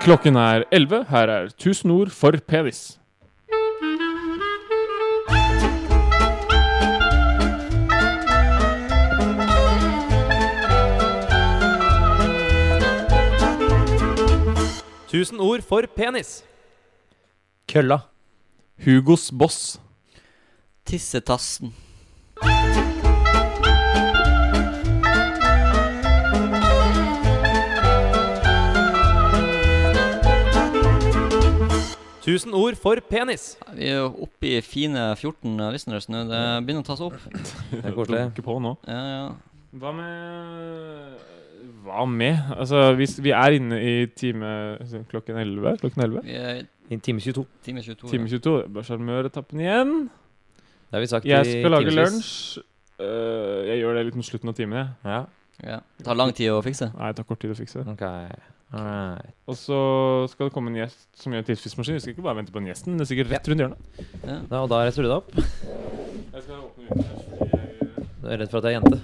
Klokken er 11. Her er 1000 ord for penis. Tusen ord for penis. Kølla. Hugos boss. Tissetassen. Tusen ord for penis. Vi er jo oppe i fine 14 listeners nå. Det begynner å ta seg opp. Det er koselig. På nå. Ja, ja. Hva med Hva med? Altså, hvis vi er inne i time altså, klokken 11. Klokken 11. Vi er i time 22. time 22. Time 22. Bare sjarmøretappen igjen. Det har vi sagt Jeg i skal lage lunsj. Uh, jeg gjør det litt mot slutten av timen. Ja. Ja. Det tar lang tid å fikse. Nei, det tar kort tid å fikse. Ok. Alright. Og så skal det komme en gjest som gjør tidsfristmaskin. Vi skal ikke bare vente på den gjesten. Det er sikkert rett rundt hjørnet. Ja. Og da reiser du deg opp. Jeg skal åpne vinduet fordi jeg Du er redd for at jeg er jente.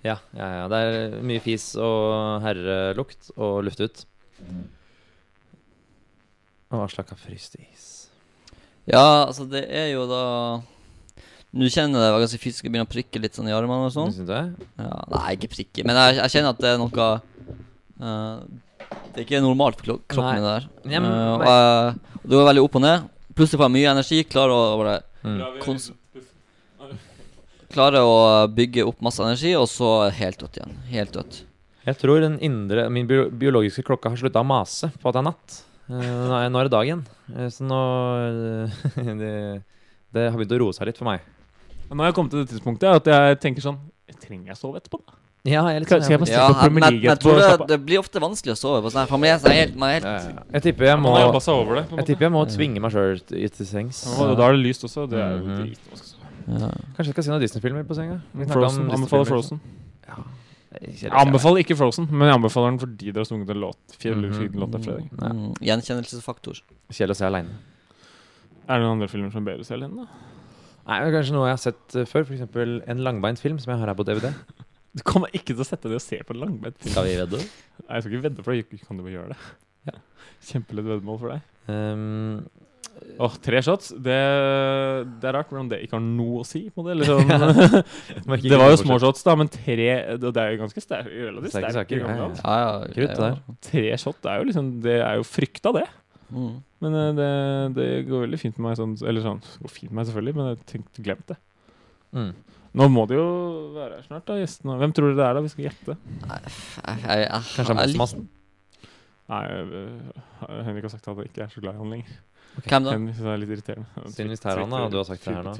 Ja, ja, ja. Det er mye fis og herrelukt og luft ut. Og Aslak har fryst is. ja, altså, det er jo da Nå kjenner jeg det var ganske fysisk å begynner å prikke litt sånn i armene og sånn. Syns du det? Ja, nei, ikke prikke, men jeg, jeg kjenner at det er noe eh, Det er ikke normalt for kroppen min der. Ja, men- Eh, og jeg- det går veldig opp og ned. Plutselig får jeg mye energi, klarer å bare Mm. Klarer å bygge opp masse energi, og så helt dødt igjen. Helt dødt. Jeg tror den indre, min biologiske klokka har slutta å mase på at det er natt. Eh, nå, er, det dag igjen. Eh, så nå det, det har begynt å roe seg litt for meg. Nå har jeg kommet til det tidspunktet at jeg tenker sånn Trenger jeg sove etterpå? da? Ja, jeg er litt Skal- sånn skal jeg bare jeg, Ja, på Premier men, men League jeg tror det, det blir ofte vanskelig å sove på sånn her. Meg så er helt, helt ja, jeg tipper jeg må over det. Jeg tipper jeg må tvinge meg sjøl til sengs. Ja, Da er det lyst også. Det er jo Mhm. drit. Kanskje jeg skal se noen Disney-filmer på senga? Frozen. Anbefaler Frozen. Ja. Jeg anbefaler ikke Frozen, men jeg anbefaler den fordi dere har sunget en låt. Fjell, Mhm. låt av Fredrik. Mm, gjenkjennelsesfaktor. Kjedelig å se aleine. Er det noen andre filmer som er bedre å se alene, da? Nei, er Kanskje noe jeg har sett uh, før. F.eks. en langbeint film som jeg har her på DVD. Du kommer ikke til å sette deg og se på langbeint. Skal vi vedde? Nei, jeg skal ikke vedde for deg. Kan du bare gjøre det? Ja. Kjempelett veddemål for deg. Um, Åh, tre shots. Det, det er rart hvordan det ikke har noe å si. på det, liksom. sånn. Det var jo små shots, da, men tre Det er jo ganske sterk, relativt Sterke saker, ja, ja. Ja. Krutt det der. Tre shot er jo liksom Det er jo frykta, det. Mm. Men eh, det, det går veldig fint med meg sånn Eller sånn det går fint med meg selvfølgelig, men jeg tenkte glemt det. mm. Nå må det jo være her snart, da, gjestene. Hvem tror dere det er, da? Vi skal gjette. Jeg, jeg, jeg, Kanskje jeg, Massen-massen? Nei, øh, Henrik har sagt at han ikke er så glad i han lenger. Hvem da? Henrik synes det er litt irriterende. Siden Terran, da, og du har sagt det her nå.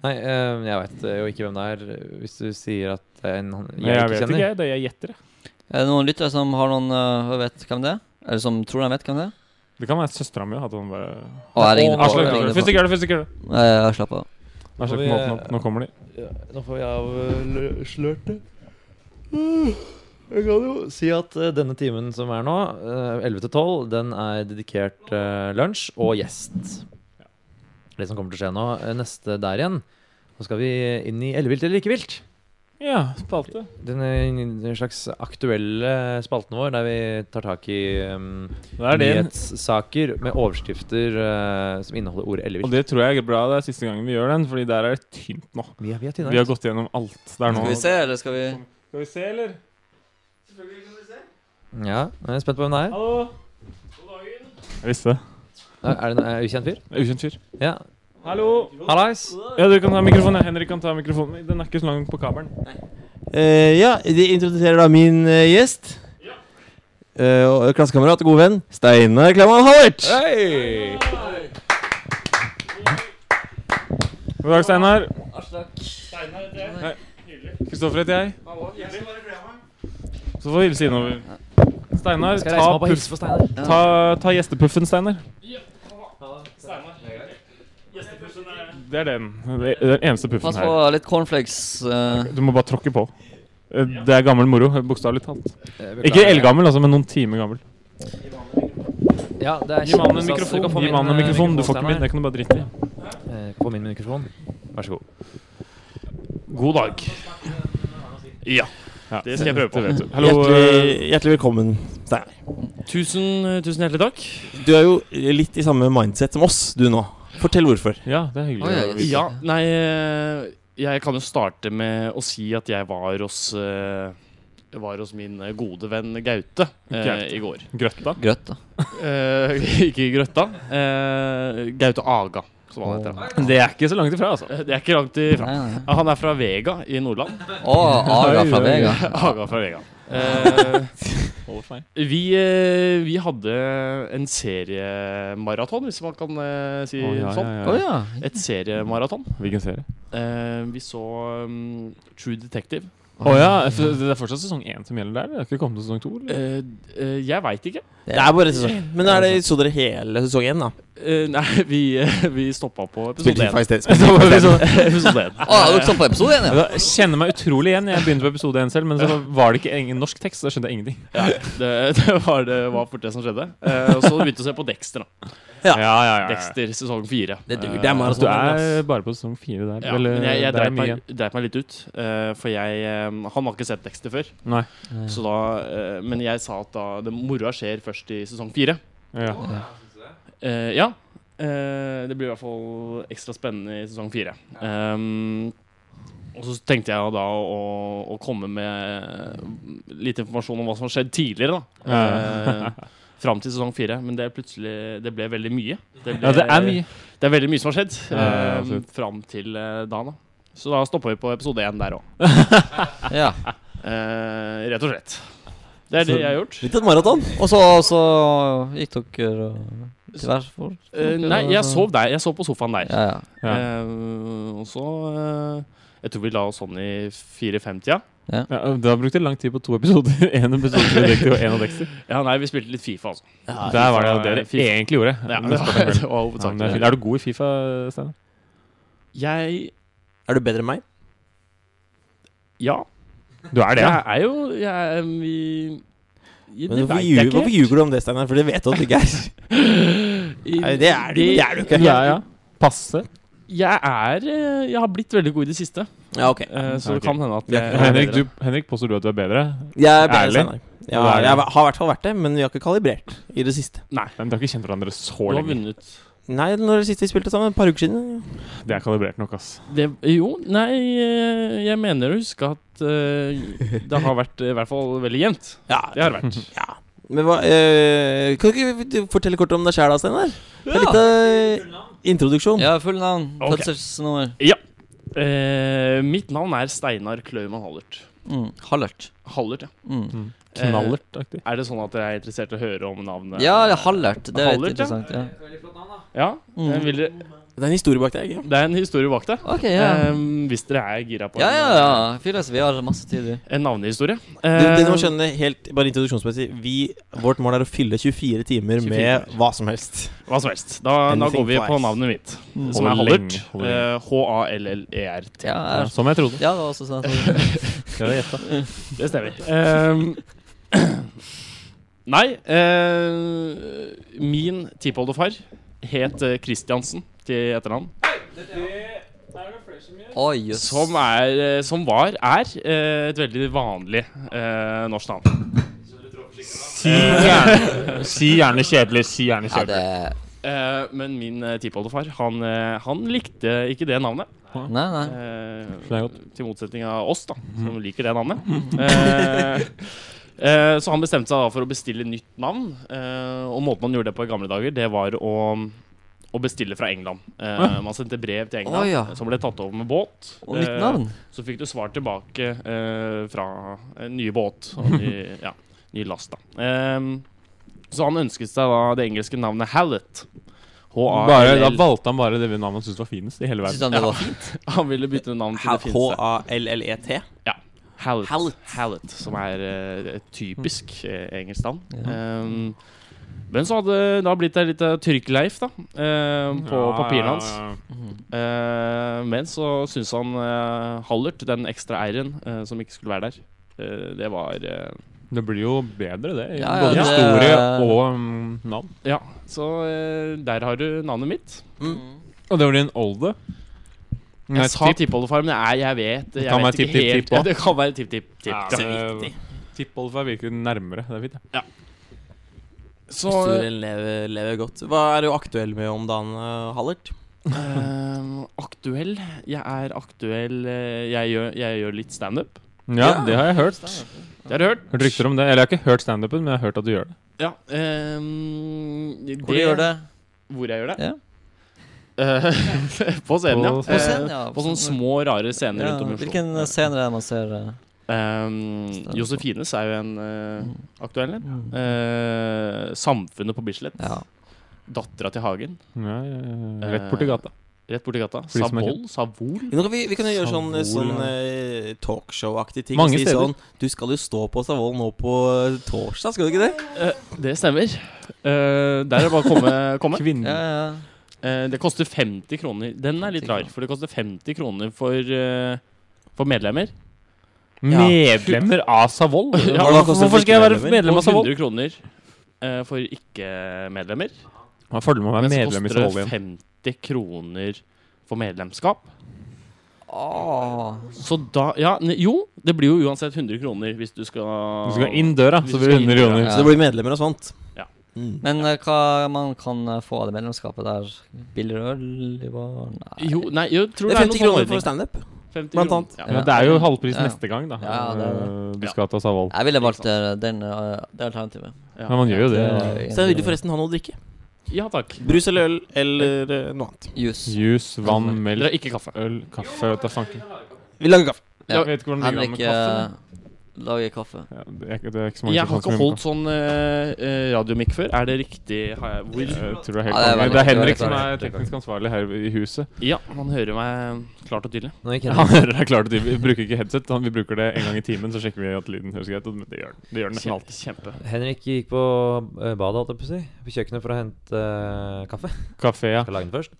Nei, eh, jeg veit jo ikke hvem det er. Hvis du sier at det er en han Men jeg, vet ikke. Det er jeg gjetter. jeg. Er det noen lyttere som har noen øh, vet hvem det er? Eller som tror de vet hvem det er? Det kan være søstera mi. At hun bare Å, jeg ringer på. Jeg ringer ikke gjør det, først ikke gjør det. Nei, jeg slapp av. Åpne opp. eh, Nå kommer de. Ja, nå får vi avslørt Jeg kan jo si at eh, denne timen som er nå, eh, 11 til 12, den er dedikert eh, lunsj og gjest. Det som kommer til å skje nå, eh, neste der igjen, så skal vi inn i Ellevilt eller ikke vilt. Ja, spalte. Den er slags aktuelle spalten vår, der vi tar tak i um, er nyhetssaker med overskrifter uh, som inneholder ordet Og det tror jeg er bra. Det er siste gangen vi gjør den, Fordi der er det tynt nå. Vi, er- vi er. Vi har gått gjennom alt der nå. Skal vi se, eller skal vi Skal vi se, eller? Ja, jeg er spent på hvem det er. Hallo? God dagen. Jeg visste det. Er det en ukjent fyr? Ukjent fyr. Ja. Hallo. Hallais! Ja, du kan ta mikrofonen. Henrik kan ta mikrofonen. Den er ikke så lang på kabelen. Uh, ja, de introduserer da min uh, gjest. Ja. Uh, klassekamerat og god venn Steinar Klemman Hallert. Hey. God dag, Steinar. Hei. Kristoffer heter jeg. Så får vi hilse innover. Steinar, ta, ta, ta, puff, Steinar? ta, ta gjestepuffen, Steinar. Det er den. Det er den eneste puffen Pass på her. litt cornflakes. øh. Du må bare tråkke på. Eh, Det er gammel moro, bokstavelig talt. Eh, Ikke eldgammel, altså, men noen timer gammel. Ja, det er Gi mannen en kjempestas. Du mikrofon. kan få Gi min, mannen en eh, mikrofon. Du får ikke min, det kan du bare drite i. Eh, min mikrofon. Vær så god. God dag. Ja. Ja. Det skal jeg prøve på. Vet du. Hallo. Hjertelig, hjertelig velkommen, Steinar. Tusen, tusen hjertelig takk. Du er jo litt i samme mindset som oss, du nå. Fortell hvorfor. Ja, det er hyggelig. Oh, ja. Ja, nei eh, Jeg kan jo starte med å si at jeg var hos eh, var hos min gode venn Gaute eh, Gaute. i går. Grøtta. Grøtta. Eh, ikke Grøtta. Eh, Gaute Aga, som han heter. Det er ikke så langt ifra, altså. Eh, Det er ikke langt ifra. Nei, nei. Han er fra Vega i Nordland. Å, Aga fra. Vega. Aga fra Vega. Eh, feil. vi, uh, vi hadde en seriemaraton, hvis man kan uh, si oh, ja, sånn. ja, ja. ja. Et seriemaraton. Hvilken serie? Eh, vi så um, True Detective. Å ja, det er fortsatt sesong én som gjelder der? Det har ikke kommet til sesong to? Eller? Jeg veit ikke. Det er bare sesong. Men er det, så dere hele sesong én, da? Eh, nei, vi, uh, vi stoppa på episode FIFA én. i stedet. Spilte FIFA i stedet. episode én. Å, har dere på episode 1, ja? Jeg kjenner meg utrolig igjen. Jeg begynte på episode én selv, men så var det ikke ingen norsk tekst. Så skjønte jeg ingenting. Ja, det, det, var, det var fort det som skjedde. Uh, og så begynte vi å se på Dexter. da Ja. ja, ja, ja. Dexter sesong fire. Det duger, det er maraton. Altså, du er bare på sesong fire der. Ja, men jeg, jeg dreit meg, dreit meg litt ut. for jeg Han har ikke sett Dexter før. Nei. Så da, men jeg sa at da det moroa skjer først i sesong fire. Ja. Eh, ja. Uh, det blir i hvert fall ekstra spennende i sesong fire. Um, og så tenkte jeg da å, å komme med litt informasjon om hva som har skjedd tidligere. da uh, Fram til sesong fire. Men det, plutselig, det ble veldig mye. Det, ble, ja, det er mye. Det er veldig mye som har skjedd absolutt. fram til da. da Så da stoppa vi på episode én der òg. Ja. Eh, rett og slett. Det er det jeg har gjort. Litt av et maraton. Og så, så gikk dere og til værs for Eh, nei, jeg sov der. Jeg sov på sofaen der. Ja, ja. Ja. Eh, og så uh, Jeg tror vi la oss sånn i fire-fem-tida. Ja, du har brukt lang tid på to episoder. Én episode med Dexter og én av Dexter. Ja, nei, vi spilte litt Fifa, altså. Der var det dere FIFA. egentlig gjorde. Ja, Men det var, det var Ja, er, er du god i Fifa, Steinar? Jeg Er du bedre enn meg? Ja. Du er det, ja? Jeg er jo Jeg er vi jeg, det hvorfor ljuger, ikke hvorfor ljuger du om det, Steinar? For det vet du at du ikke er. Nei, det er du, det er du ikke. Ja, ja. Passe. Jeg er eh, Jeg har blitt veldig god i det siste. Ja, ok. eh, Så det kan hende at jeg er Henrik, bedre. du, Henrik, påstår du at du er bedre? Jeg er bedre Ærlig? Ja, jeg har i hvert fall vært det, men vi har ikke kalibrert i det siste. Nei. Men dere har ikke kjent hverandre så Du har lenge. vunnet. Nei, når det siste vi spilte sammen? Et par uker siden? Det er kalibrert nok, ass. Det, jo, nei, eh, jeg mener å huske at uh, det har vært i hvert fall veldig jevnt. Ja. Det har det vært. ja. Men hva eh, Kan du ikke du fortelle kort om deg sjæl, da, Steinar? Ja. Litt av introduksjon. ja full navn. Ok. Fødselsnummer. Eh, mitt navn er Steinar Klaumann Hallert. Mm. Hallert. Hallert, ja. Mm. Knallertaktig. Er det sånn at dere er interessert i å høre om navnet? Ja, det er Hallert. interessant. Ja. ja. Veldig flott navn, Ja. Ja, Mm. eh, vil dere, Det er en historie bak deg. Det er en historie bak deg. Okay, ja. um, hvis dere er gira på Ja, ja, ja. Fyres, vi har masse tid. en navnehistorie. Du, det du må Eh, skjønne helt, bare introduksjonsmessig Vi, Vårt mål er å fylle 24 timer 24 med hva som helst. Hva som helst. Da, da går vi på navnet mitt, Mm. som er Hold Hallert. Eh, H-a-l-l-e-r-t. Ja, Ja, som jeg trodde. ja, det var også sånn. Skal du gjette jeg gjetta. Det stemmer. Um, nei uh, Min tippoldefar het eh, Til etternavn. Oi, yes. Som, er, eh, som var, er eh, et veldig vanlig eh, norsk navn. Si gjerne, si gjerne kjedelig. Si gjerne Ja, det kjedelig. Eh, men min uh, tippoldefar, han, uh, han likte ikke det navnet. Nei, nei. Til motsetning av oss, da, som liker det navnet. Eh, eh, så han bestemte seg da for å bestille nytt navn. Eh, og måten man gjorde det på i gamle dager, det var å, å bestille fra England. Eh, man sendte brev til England, oh, ja. som ble tatt over med båt. Og nytt Eh, navn. så fikk du svar tilbake eh, fra nye ny båt og ny, ja, ny last. da Ehm, Så han ønsket seg da det engelske navnet Hallett. Bare, da H-A-L-L. valgte han bare det navnet han syntes var finest i hele verden. han det var fint? Han ville bytte navn til det fineste. H-a-l-l-e-t. Hallett. Hallett. Hallett, som er eh, et typisk eh, engelsk navn. Ja. Ehm, men så hadde det da blitt et lite trykkleif da ehm, på Ja, papirene hans. ja. ja. Eh, men så syntes han uh, Hallert, den ekstra r-en eh, som ikke skulle være der, eh, det var eh, Det blir jo bedre, det. i Ja, ja, både historie og um, navn. Ja, så eh, der har du navnet mitt. Mm. Og det var din olde. Jeg sa tippoldefar, men jeg, jeg vet jeg kan vet ikke tipp, tipp, helt- tipp også. Det kan være tipp-tipp-tipp. Ja, det- Tippoldefar virker nærmere. Det er fint, det. Så Historien lever, lever godt. Hva er du aktuell med om dagen, eh, Hallert? Uh, Aktuell? Jeg er aktuell eh, Jeg gjør, jeg gjør litt standup. Ja, Ja. det har jeg hørt. Det har du hørt? Hørt rykter om det. Eller jeg har ikke hørt standupen, men jeg har hørt at du gjør det. Ja. ehm, Hvor du gjør det? Hvor jeg gjør det? Ja. Eh, på scenen, ja. På scenen, Eh, ja. På sånne små, rare scener Ja, rundt om i Oslo. hvilken scene er det man ser eh, Um, Josefines er jo en uh, aktuell en. Uh, samfunnet på Bislett. Ja. Dattera til Hagen. Ja, ja, ja. Rett borti gata. Rett borti gata. Savol. Savol. Ja, vi, vi kan jo gjøre sånn, sånn ja. eh, talkshow-aktig ting. Mange si steder. Sånn, du skal jo stå på Savoll nå på eh, torsdag, skal du ikke det? Eh, det stemmer. Eh, der er det bare å komme. komme. Kvinne. Ja, ja. Eh, det koster 50 kroner. Den er litt rar, for det koster 50 kroner for, eh, for medlemmer. Medlemmer av Savoll? Ja, Hvorfor skal jeg være medlem av Savoll? 100 kroner eh, for ikke-medlemmer. Hva er fordelen med å være medlem i Savoll igjen? 50 kroner for medlemskap. Åh. Så da Ja, jo, det blir jo uansett 100 kroner hvis du skal Du skal inn døra, så blir det 100 kroner. Ja. Så det blir medlemmer og sånt. Ja. Mm. Men uh, hva man kan eh, få av det medlemskapet der? Billigere øl? Nei. Jo, nei, jeg tror Det det er er 50 noe kroner for standup. 50 blant annet. Ja. Men det er jo halvpris Ja. neste gang, da. Ja, det er det. Du Ja. skal til Savoll. Jeg ville valgt eh, den, eh, det alternativet. Ja. Men man gjør jo det. Det- Så vil du forresten ha noe å drikke. ja takk. Brus eller øl eller eh, noe annet. Juice. Juice, vann, melk, ikke kaffe. øl, kaffe vet da fanken. Vi lager kaffe. Ja. Jeg vet ikke hvordan det ligger med kaffe. Lager kaffe. Ja, det, er, ikke- det er ikke så mange Jeg har ikke holdt sånn uh, radiomikk før. Er det riktig? Har jeg, hvor? Jeg tror det er helt Ja, det er Det er Henrik som er teknisk ansvarlig her i huset. Ja, han hører meg klart og tydelig. Nei, Han hører deg klart og tydelig. Vi bruker ikke headset. Han- Vi bruker det en gang i timen, så sjekker vi at lyden høres greit ut. Det gjør den. Det gjør den nesten alltid. kjempe. Henrik gikk på eh, badet, holdt jeg på å si. På kjøkkenet for å hente uh, kaffe. Kaffe, ja. Skal lage den først.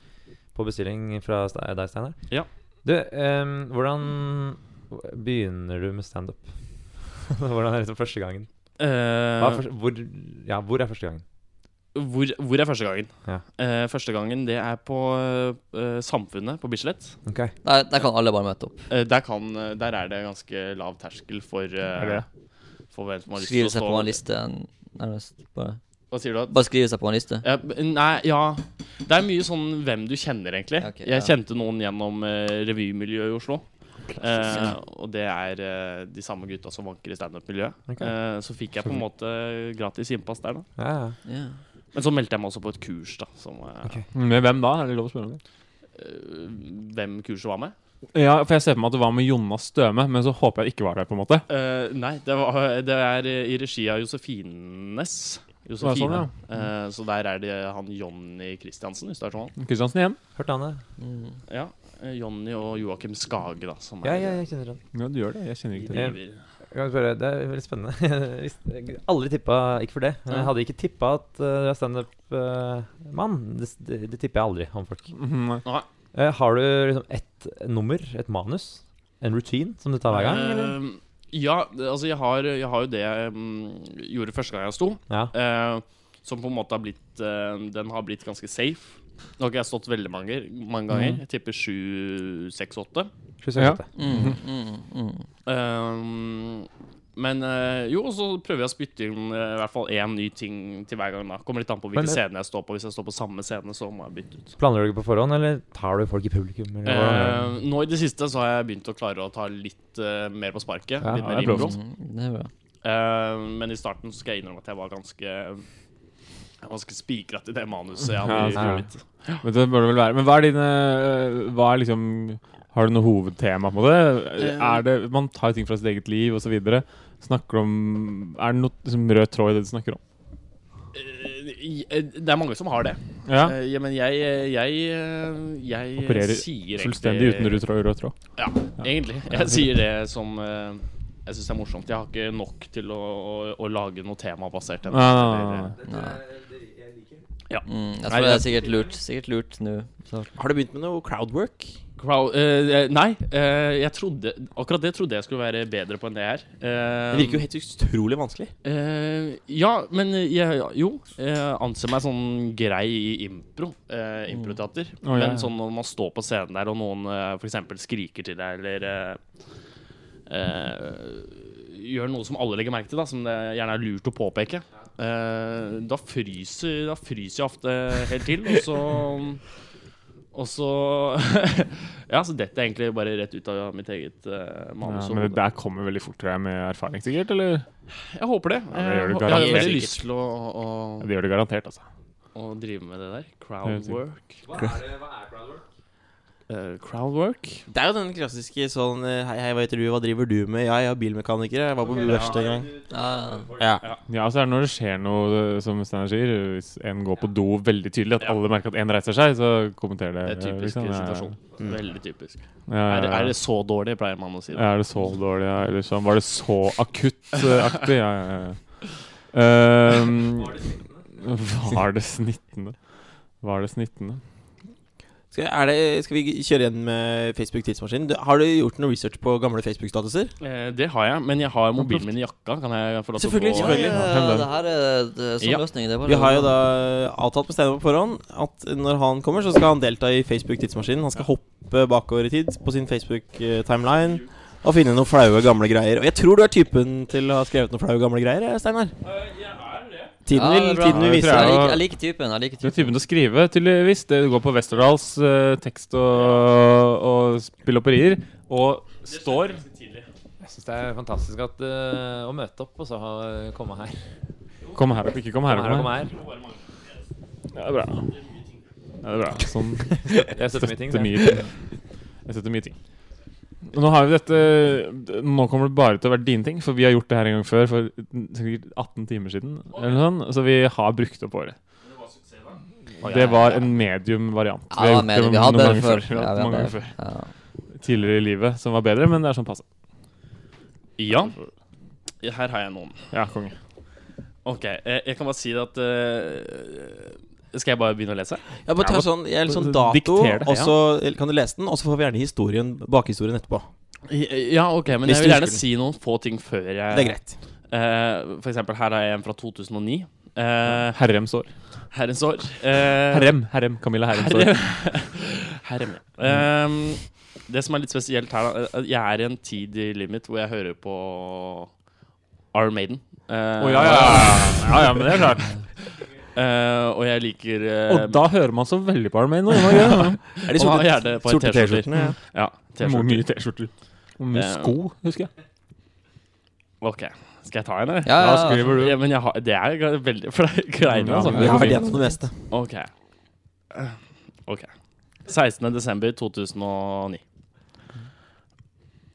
På bestilling fra deg, Steinar. Ja. Du, um, hvordan begynner du med standup? hvordan er liksom første gangen? Hva er Eh, første, hvor, ja, hvor er første gangen? hvor, hvor er første gangen? Ja. Uh, første gangen det er på uh, Samfunnet på Bislett. Okay. Der, der kan alle bare møte opp. Uh, der, kan, eh, der er det ganske lav terskel for, eh, hvem som har lyst Skrive til å seg på en liste. Nærmest. Bare, Hva sier du? bare skrive seg på en liste. Ja, nei, ja Det er mye sånn hvem du kjenner, egentlig. Okay, Jeg ja. kjente noen gjennom eh, revymiljøet i Oslo. Eh, og det er eh, de samme gutta som vanker i standup-miljøet. Okay. Eh, så fikk jeg på en måte gratis innpass der, da. Ja, ja. Yeah. Men så meldte jeg meg også på et kurs, da. Som, eh, Ok. Med hvem da? Er det lov å spørre om det? eh, hvem kurset var med? Ja, for jeg ser for meg at det var med Jonas Støme, men så håper jeg det ikke var der, på en måte. Eh, nei, det, var, det er i regi av Josefines. Josefine. sånn, Eh, så der er det han Jonny Christiansen, hvis det er sånn. Kristiansen igjen. Hørte han det? Mm. Ja. eh, Jonny og Joakim Skage, da. Som Ja, er ja, jeg kjenner han. Ja, du gjør det. Jeg kjenner ikke til det. spørre, Det er veldig spennende. Jeg visste- aldri tippa Ikke for det, men jeg hadde ikke tippa at uh, du er standup-mann. det, det, det tipper jeg aldri om folk. Eh, har du liksom ett nummer, et manus, en routine som du tar hver gang? eller? Eh, ja, altså jeg har, jeg har jo det jeg mm, gjorde første gang jeg sto. Ja. eh, som på en måte har blitt eh, Den har blitt ganske safe. Nå har ikke jeg stått veldig mange, mange ganger. Jeg tipper sju, seks, åtte. Sju, Ja. seks, åtte. Mm, mm, mm. Um, men eh, jo, så prøver jeg å spytte inn eh, i hvert fall én ny ting til hver gang. da Kommer litt an på Men hvilken det- scene jeg står på. Hvis jeg står på samme scene, så må jeg bytte ut. Planlegger du ikke på forhånd, eller tar du folk i publikum? Eh, nå i det siste så har jeg begynt å klare å ta litt uh, mer på sparket. Ja, litt mer det er impro. Mm, Det er bra. Eh, men i starten så skal jeg innrømme at jeg var ganske Jeg var ganske spikret i det manuset jeg hadde Ja, i huet ja. mitt. Men det bør det vel være. Men hva er dine Hva er liksom Har du noe hovedtema på det? Er det Man tar ting fra sitt eget liv osv. Snakker om Er det noe liksom, rød tråd i det du snakker om? Eh, eh, det er mange som har det. Ja. Eh, ja, men jeg Jeg, eh, jeg Opererer sier Fullstendig uten rød tråd. Ja. Ja, egentlig. Jeg sier det som eh, jeg syns er morsomt. Jeg har ikke nok til å, å, å lage noe tema basert på Eller, Nei. Mm, jeg Nei, tror det er sikkert lurt. Sikkert lurt nå. Har du begynt med noe crowdwork? Crowd, uh, nei, Uh, jeg trodde akkurat det trodde jeg skulle være bedre på enn det her. Uh, Det virker jo helt utrolig vanskelig. Eh, ja, men jeg, jo. Jeg anser meg sånn grei i impro. Eh, improteater. Oh, ja, ja. Men sånn når man står på scenen der, og noen uh, for f.eks. skriker til deg, eller gjør noe som alle legger merke til, da, som det gjerne er lurt å påpeke, da, fryser, da fryser jeg ofte helt til, og så og så Ja, så detter jeg egentlig bare rett ut av mitt eget uh, Ja, manus. men det der kommer veldig fort tror jeg, med erfaring, sikkert? Eller? jeg håper det. Ja, det gjør jeg, det jeg har lyst til å, å, Ja, det gjør det garantert, altså. å drive med det der. Helt Crowdwork. Hva er, det, hva er crowdwork? Uh, crowdwork? Det er jo den klassiske sånn eh, Hei, hei, hva heter du? Hva driver du med? Ja, jeg er bilmekaniker. Jeg var på verksted en gang. Ja, Ja. Ja, så er det når det skjer noe, som Steinar sier, hvis en går på do veldig tydelig, at alle merker at en reiser seg, så kommenter det. Det er typisk liksom. Situasjon. Mm. Veldig typisk. Ja, ja, Er, det- ja. er det så dårlig, pleier man å si. Ja, er det så dårlig, ja? Eller sånn, var det så akutt-aktig? Ja, ja, ja. Um, var det snittende? Var det snittende? Skal, er det, skal vi kjøre igjen med Facebook tidsmaskin? Har du gjort noe research på gamle Facebook-statuser? Eh, det har jeg, men jeg har mobilen min i jakka. Kan jeg få lov til å Selvfølgelig, få selvfølgelig. Ja, ja, ja, det her er det sånn Ja. løsning. Det er bare Vi har jo da avtalt med Steinar på forhånd at når han kommer, så skal han delta i Facebook tidsmaskinen. Han skal hoppe bakover i tid på sin Facebook-timeline og finne noen flaue, gamle greier. Og jeg tror du er typen til å ha skrevet noen flaue, gamle greier, Steinar. Uh, Steinar. Tiden Ja, vil, det tiden vil vise jeg, jeg liker typen. Jeg liker Du er typen. typen til å skrive, tydeligvis. Det går på Westerdals uh, tekst og, og spilloperier. Og står Jeg syns det er fantastisk at, uh, å møte opp og så ha, komme her. Kom her opp, ikke kom her Komme her og komme her. Ja, det er bra. Ja, det er bra. Sånn Jeg støtter mye ting. støtter det. mye ting. Jeg støtter mye ting. Nå har vi dette Nå kommer det bare til å være dine ting, for vi har gjort det her en gang før for 18 timer siden. Eller noe så vi har brukt opp året. Det var en medium variant. Ja, det var medium. Vi hadde det før. Ja, mange ganger før. Ja. Tidligere i livet som var bedre, men det er sånn passe. Ja. Her har jeg noen. Ja, konge. Ok, jeg, jeg kan bare si det at eh, Skal jeg bare begynne å lese? Ja, bare ta sånn, jeg, litt sånn dato, det, og så kan du lese den, og så får vi gjerne historien, bakhistorien etterpå. Ja, ok, men Hvis jeg vil gjerne si noen få ting før jeg Det er greit. Uh, for eksempel, her har jeg en fra 2009. Uh, Herrems år. herrens år. Uh, Herrem. Herrem. Camilla Herrems år. Herrem, ja. Um, det som er litt spesielt her, da eh, Jeg er i en tid i livet mitt hvor jeg hører på Iron Maiden. Eh, Å ja, ja, ja. ja, ja, men det er klart. eh, og jeg liker uh, Og da hører man så veldig på var. Er de sorte. T-skjortene? Ja. Ja, mye T-skjorter. Og mye Eh, sko, husker jeg. Ok, skal jeg ta en, eller? Ja, ja, ja, skriver du. Ja, men jeg har, det er veldig For det er greiene, altså. Ja, Vi det har vært gjennom det meste. Ok. Eh, Ok. 16. desember 2009.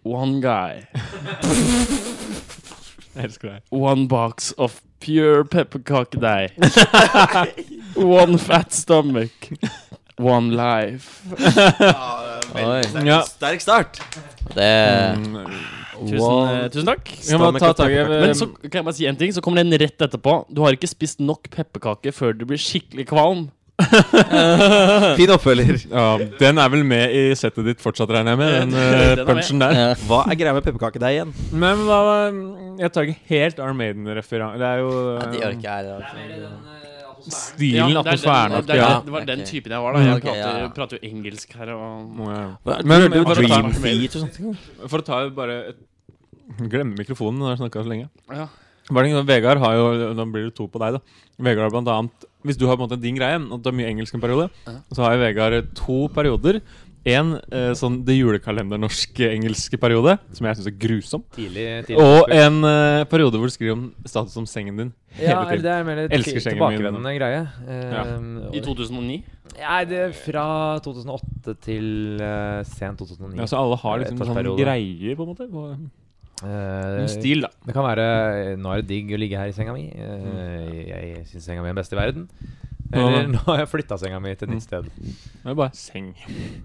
One guy. Jeg elsker deg. One box of pure pepperkakedeig. One fat stomach. One life. Oi. Ja. Sterk start. Det Mm, Tusen, eh, tusen takk. Vi må ta tak i Men så kan jeg bare si en ting, så kommer den rett etterpå. Du har ikke spist nok pepperkake før du blir skikkelig kvalm. Fin oppfølger. ja, Den er vel med i settet ditt fortsatt, regner jeg med? Den, Den eh, er med. punchen der. ja. Hva er greia med pepperkakedeig igjen? Men hva Jeg tar ikke helt Arn Maiden-referanse. Det er jo det gjør ikke jeg. Altså. mer i den eh, stilen, atmosfæren. det, ja. det var den typen jeg var da. Jeg prater, ja. prater jo engelsk her og Ja. Men, Men- men, men- Dream feet og sånt. For å ta bare et Glemme mikrofonen når jeg snakka så lenge. Ja. Bare Vegard har jo Da blir det to på deg, da. Vegard har blant annet Hvis du har på en måte din greie, at du har mye engelsk en periode, Ja. så har jo Vegard to perioder. En eh, sånn det julekalender-norsk-engelske periode, som jeg syns er grusom. tidlig, tidlig Og en eh, periode hvor du skriver om status om sengen din hele ja, tiden. det er mer et Elsker sengen min. greie. Eh, I 2009. Nei, det er fra 2008 til uh, sent 2009. Ja, så alle har liksom sånne sånn greier, på en måte. på Eh, En stil, da. Det kan være Nå er det digg å ligge her i senga mi. Eh, Jeg syns senga mi er den beste i verden. Eller nå har jeg flytta senga mi til et Mm. nytt sted. Det er bare seng.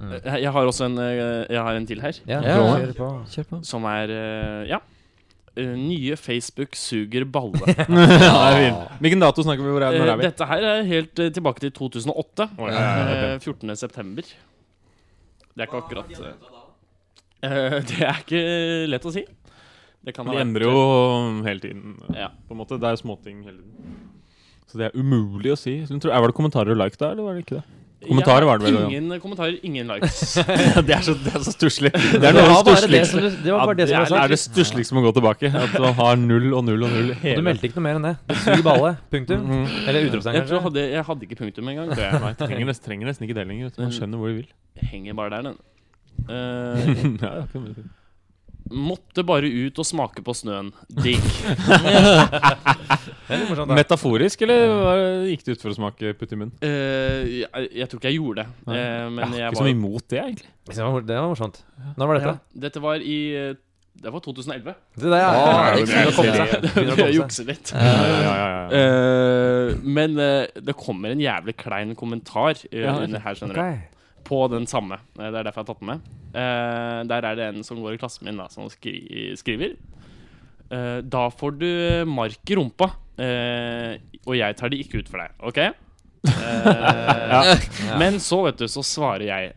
Mm. Jeg, har også en, eh, jeg har en til her, Ja, Ja. kjør på. Kjør på. som er eh, Ja. eh, nye Facebook suger balle. ja, det er fint. Hvilken dato snakker vi? Er, når Eh, er vi? Dette her er helt eh, tilbake til 2008. Oh, ja, ja, ja, Eh, 14. september. Det er ikke akkurat eh, eh, Det er ikke lett å si. Det kan De ha vært- endrer jo hele tiden. Ja. På en måte, Det er småting hele tiden. Så det er umulig å si. Tror, var det kommentarer og like der, eller var det ikke det? Kommentarer var det vel, ja. Ingen kommentarer, ingen likes. det er så, det er så stusslig. Det er noe av det stussligste. som du- det var bare det som er det stussligste med å gå tilbake. At man har null og null og null Og du hele meldte ikke noe mer enn det. Suger balle. Punktum. Mhm. Eller utropstegn, Jeg, jeg, hadde, jeg hadde ikke punktum engang. Det er, nei, trenger, nesten, trenger nesten ikke det lenger. Man skjønner hvor de vil. Henger bare der, den. Uh, ja, ja. Måtte bare ut og smake på snøen. Digg. Det. Metaforisk, eller gikk det ut for å smake putt i munnen? Uh, jeg, jeg tror ikke jeg gjorde det. Uh, Eh, men jeg jeg ikke var så imot det, egentlig. Det var, det var morsomt. Når var dette? Ja, dette var i eh, Det var 2011. Det der, ja. Å, Ja, det er begynner å komme seg. det. Begynner å jukser litt. Ja, ja, ja, ja. Eh, men det kommer en jævlig klein kommentar Ja, under her, skjønner du. Ok. På den samme. Eh, Det er derfor jeg har tatt den med. Uh, der er det en som går i klassen min, da, som skri skriver. Uh, da får du mark i rumpa, uh, og jeg tar det ikke ut for deg. OK? ja. Men så, vet du, så svarer jeg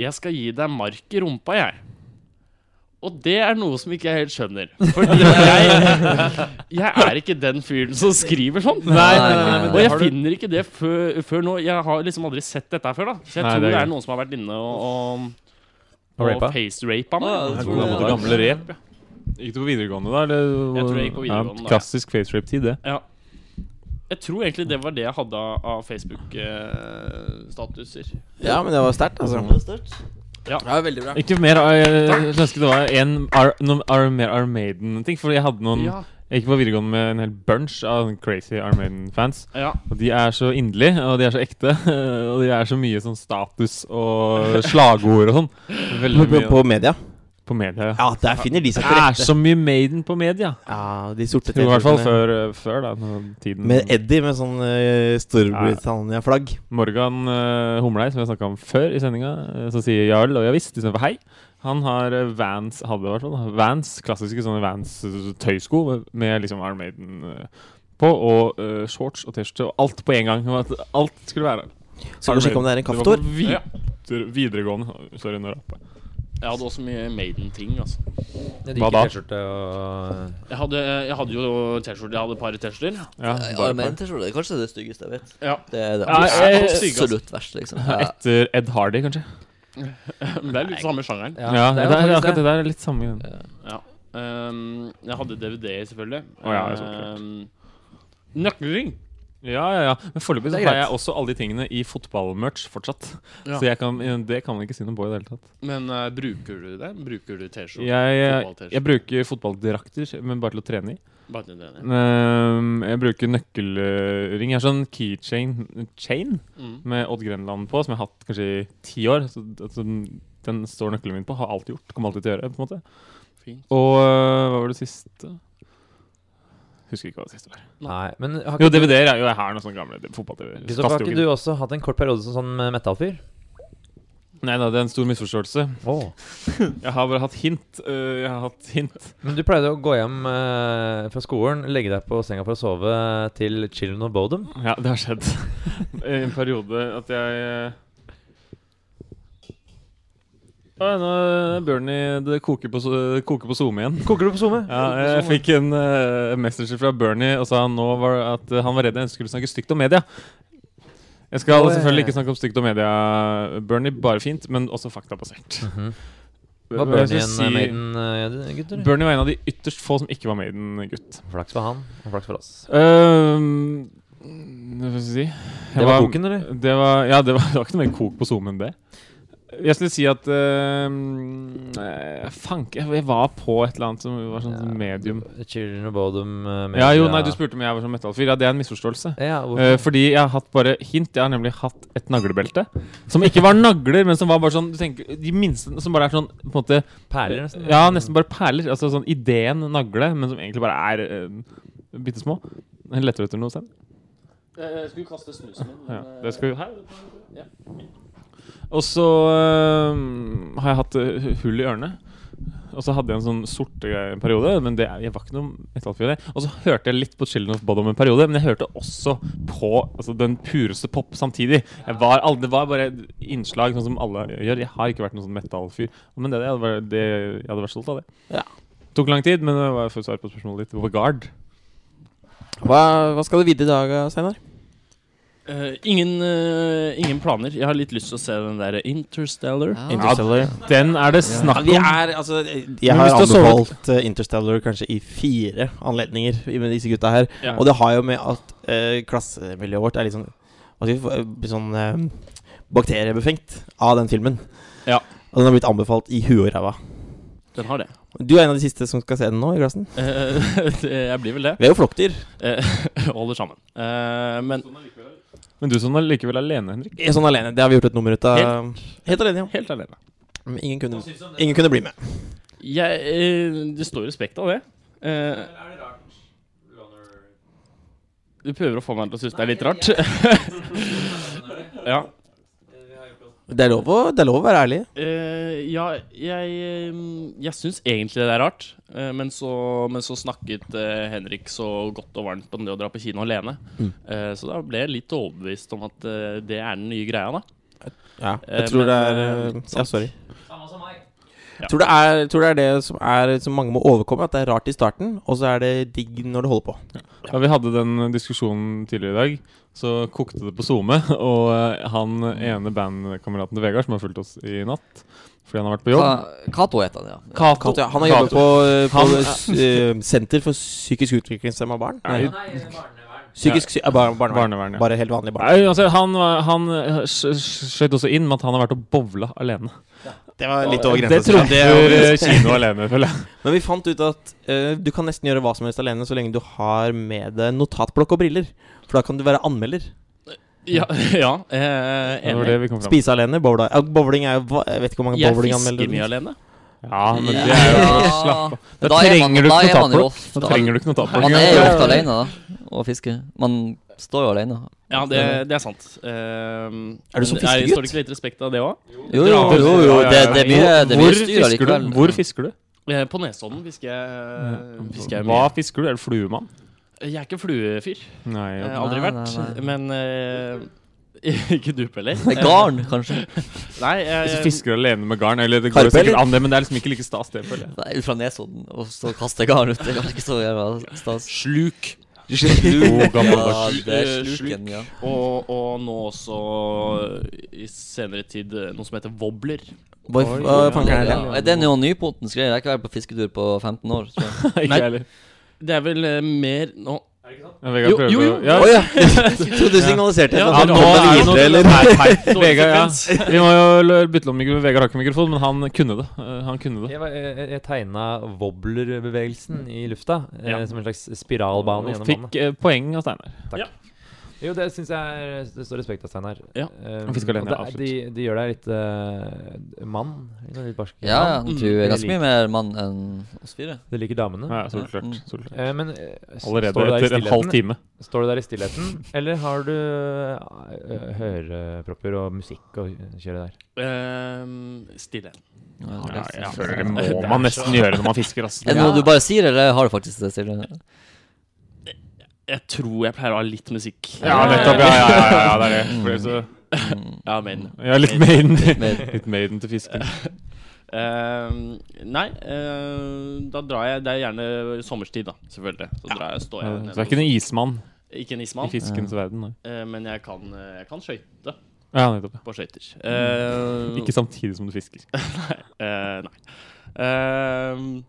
Jeg skal gi deg mark i rumpa, jeg. Og det er noe som ikke jeg helt skjønner. Fordi jeg, jeg er ikke den fyren som skriver sånn. Nei, nei, nei, nei, Og jeg finner ikke det før, før nå. Jeg har liksom aldri sett dette her før, da. Så jeg Nei, tror det er noen som har vært inne og, og, Og og face-rapa meg. Ja, gamle, gamle rep, ja. Gikk du på videregående da? Eller? Jeg tror jeg gikk på videregående Ja, klassisk facerape-tid, det. Ja. Jeg tror egentlig det var det jeg hadde av av Facebook-statuser. Ja, men det var sterkt, altså. Det var sterkt. Ja. Ja, veldig bra. Ikke mer uh, Jeg ønsker det var en Ar, noen mer Armaden-ting. For jeg hadde noen ja. Jeg gikk på videregående med en hel bunch av crazy Armaden-fans. ja. Og de er så inderlige, og de er så ekte. Og de er så mye sånn status og slagord og sånn. Veldig På, på, mye på media. På media. Ja, der finner de seg Det er så mye Maiden på media. Ja, de sorte I hvert fall før, før da, tiden Med Eddie med sånn uh, Storbritannia-flagg. Morgan uh, Humlei, som vi har snakka om før i sendinga, uh, som sier Jarl og ja visst istedenfor hei. Han har eh, Vans hadde i hvert fall. Vans, klassiske sånne Vans-tøysko med liksom Iron Maiden eh, på, og uh, shorts og T-skjorte, og alt på en gang. alt skulle være Skal du sjekke om det er en kaffetår? Ja. videregående. Sorry, nå rapper jeg. Jeg hadde også mye Maiden-ting. altså Hva da? Og Jeg hadde, jeg hadde jo T-skjorte. Jeg hadde et par T-skjorter. Ja, Ja, bare- men T-skjorte er kanskje det styggeste jeg vet. Ja. Det er det Ja, jeg- absolutt, jeg- absolutt verst, liksom. Ja. Etter Ed Hardy, kanskje. Men det er litt samme sjangeren. Ja, det det, er er, akkurat det. det der er litt samme. Ja. Um, jeg hadde DVD, selvfølgelig. Oh, ja. Ehm, Nøkkelring. Ja, ja, ja. Men foreløpig har jeg også alle de tingene i fotballmerch fortsatt. Ja. Så kan, det kan man ikke si noe på i det hele tatt. Men uh, bruker du det? Bruker du T-skjorte? Jeg, jeg, jeg bruker fotballdrakter, men bare til å trene i. Bare til å trene i. jeg bruker nøkkelring. Jeg har sånn keychain chain Mm. med Odd Grenland på, som jeg har hatt kanskje i ti år. Så, altså, den står nøkkelen min på. Har alltid gjort. Kommer alltid til å gjøre. på en måte Fint. Og uh, hva var det siste? Husker ikke hva det siste var. Nei, men har Jo, ikke, DVD-er er jo jeg har noen sånne gamle fotball-TV. Kristoffer, har ikke du også hatt en kort periode som sånn metallfyr? Nei da, det er en stor misforståelse. Oh. Jeg har bare hatt hint. øh, jeg har hatt hint. Men du pleide å gå hjem eh, fra skolen, legge deg på senga for å sove til Children of Bodom. Ja, det har skjedd. I en periode at jeg Å, nå er Bernie Det koker på, koker på Zoom igjen. Koker du på SoMe? Ja, jeg fikk en uh, message fra Bernie og sa han nå var at uh, han var redd jeg skulle snakke stygt om media. Jeg skal selvfølgelig ikke snakke om stygt om media, Bernie. Bare fint, men også faktabasert. Mm -hmm. Var Bernie en si- eh, Maiden-gutt, Uh, Bernie var en av de ytterst få som ikke var Maiden-gutt. Flaks for han, og flaks for oss. Um, hva skal jeg si Jeg Det var koken, eller? Det var, ja, det var, det var ikke noe mer kok på Zoom enn det. Jeg skulle si at uh, Fanke jeg, var på et eller annet som var sånn Ja. medium. Children of Bodom uh, Ja, jo, nei, du spurte om jeg var sånn metallfyr. Ja, det er en misforståelse. Ja, uh, fordi jeg har hatt bare hint. Jeg har nemlig hatt et naglebelte. Som ikke var nagler, men som var bare sånn du tenker, De minste som bare er sånn på en måte Perler, nesten. Ja, nesten bare perler. Altså sånn ideen nagle, men som egentlig bare er uh, bitte små. Leter du etter noe selv? Jeg skulle kaste snusen min. Ja, det skal vi her. Ja. Og så eh, har jeg hatt eh, hull i ørene. Og så hadde jeg en sånn sorte periode, men det, jeg var ikke noe metallfyr. Og så hørte jeg litt på Children of Bodom en periode, men jeg hørte også på altså, den pureste pop samtidig. Var det var bare innslag, sånn som alle gjør. Jeg har ikke vært noen sånn metallfyr. Men det, det, hadde vært- det, jeg hadde vært stolt av det. Ja. Tok lang tid, men det var for å svare på spørsmålet ditt. Vegard. Hva, hva skal du videre i dag, Steinar? Eh, ingen, uh, ingen planer. Jeg har litt lyst til å se den der Interstellar. Ja. Interstellar. Den er det snakk om. om. er, altså, jeg har anbefalt uh, Interstellar kanskje i fire anledninger med disse gutta her. Ja. Og det har jo med at eh, klassemiljøet vårt er litt sånn Hva skal vi eh, Sånn eh, bakteriebefengt av den filmen. Ja. Og den har blitt anbefalt i huet og ræva. Den har det. Du er en av de siste som skal se den nå i klassen. Eh, jeg blir vel det. Vi er jo flokkdyr. Eh, holder sammen. Eh, men Men du sånn likevel alene, Henrik. Jeg er sånn alene. Det har vi gjort et nummer ut av. Helt, alene, ja. helt alene. Men ingen kunne, ingen kunne bli med. Jeg, eh, det står respekt av det. Eh, du prøver å få meg til å synes det er litt rart. ja. Det er lov å, det er lov å være ærlig. Eh, ja, jeg, eh, jeg syns egentlig det er rart. Eh, men, så, men så snakket eh, Henrik så godt og varmt om det å dra på kino alene. Mm. Eh, så da ble jeg litt overbevist om at eh, det er den nye greia, da. Ja, jeg tror men, det er Ja, sorry. Ja. Tror det er, tror det er det som, er, som mange må overkomme. At det er rart i starten, og så er det digg når det holder på. Da vi hadde den diskusjonen tidligere i dag, så kokte det på SoMe. Og eh, han ene bandkameraten til Vegard, som har fulgt oss i natt fordi han har vært på jobb Ka- Cato heter han, ja. Kato. Kato, ja, han har jobbet på, eh, på Han- eh, Senter for psykisk utviklingshemma barn. Nei, Psykisk sy ja, bar barnevern. barnevern, ja. Bare helt vanlig barn. Nei, altså, han, han eh, sk- sk- skjøt også inn med at han har vært og bowla alene. Det var litt over Det grensa. jeg eh, kino alene, føler jeg. Men vi fant ut at uh, du kan nesten gjøre hva som helst alene så lenge du har med deg notatblokk og briller. For da kan du være anmelder. Ja, ja eh, Det det. Spise alene, bowle Bowling er jo Jeg vet ikke hvor mange Jeg fisker mye alene. Ja, men det er jo Slapp av. Da Da trenger, man- du da ikke noe man ofte Da trenger du ikke notatblokk. Man er jo ofte alene da, og fisker. Man står jo alene. Ja, det, det er sant. Uh, Er du som fiskegutt? Står det ikke litt respekt av det òg? Jo, jo, jo, jo, jo. ja, ja. Det, det blir, det blir styr allikevel. Hvor fisker du? Eh, på Nesodden fisker jeg, fisker jeg Hva fisker du? Er du fluemann? Jeg er ikke fluefyr. Nei. Jeg har ja. aldri Nei, vært. nei, nei. Men eh, Ikke du, heller. Med garn, kanskje. Nei, Hvis du jeg, fisker alene med garn Eller det går Karpe, sikkert an, det, men det er liksom ikke like stas, det, føler jeg. Nei, ut fra Nesodden og så kaste garn ut. Det er ikke så jævla stas. Sluk. Sluk. Ja, det er Eh, sluken, ja. Og, og nå også i senere tid eh, noe som heter wobbler. Hva Oi, hva ja. fanken er det? Ja, det er jo nypotens greie. Jeg har ikke vært på fisketur på 15 år. tror jeg. Nei. Det er vel eh, mer nå Vegard prøver jo, jo. å- Ja, Oh, ja! Jeg trodde du signaliserte Ja, Ja, nå er noe eller? Nei, feil. Vegard, ja. Vi må jo bytte om mikrofon. Vegard har ikke mikrofon, men han kunne det. Eh, Han kunne det. Jeg, var- jeg, jeg tegna wobblerbevegelsen i lufta eh, Ja. som en slags spiralbane Og gjennom fikk vannet. eh, poeng av Steinar. Jo, det syns jeg er, det står respekt av, Steinar. Ja. Um, Han alene, det, ja, absolutt. de, de gjør deg litt uh, mann. Litt barsk. Ja, ja. mann. Du er ganske mye mer mann enn oss fire. Du liker damene. Ja, så klart. Mm. Så klart. Eh, men eh, Allerede etter en halv time. Står du der i stillheten, eller har du uh, hørepropper og musikk å kjøre der? Um, stillheten. Ja, Ja, føler det må man nesten gjøre når man fisker. Altså. Er det noe du bare sier, eller har du faktisk det stille? Jeg tror jeg pleier å ha litt musikk. Ja, nettopp. Ja, ja, ja, ja, det er det. Fordi så, Mm. Ja, men ja, litt maiden, litt maiden til fisken. Uh, Nei, uh, da drar jeg Det er gjerne sommerstid, da, selvfølgelig. Så drar jeg, står Ja, jeg Så nede du er ikke noen ismann Ikke en i ismann, fiskens verden? Nei. eh, men jeg kan, eh, jeg kan skøyte Ja, nettopp. på skøyter. Eh, Ikke samtidig som du fisker. nei. nei.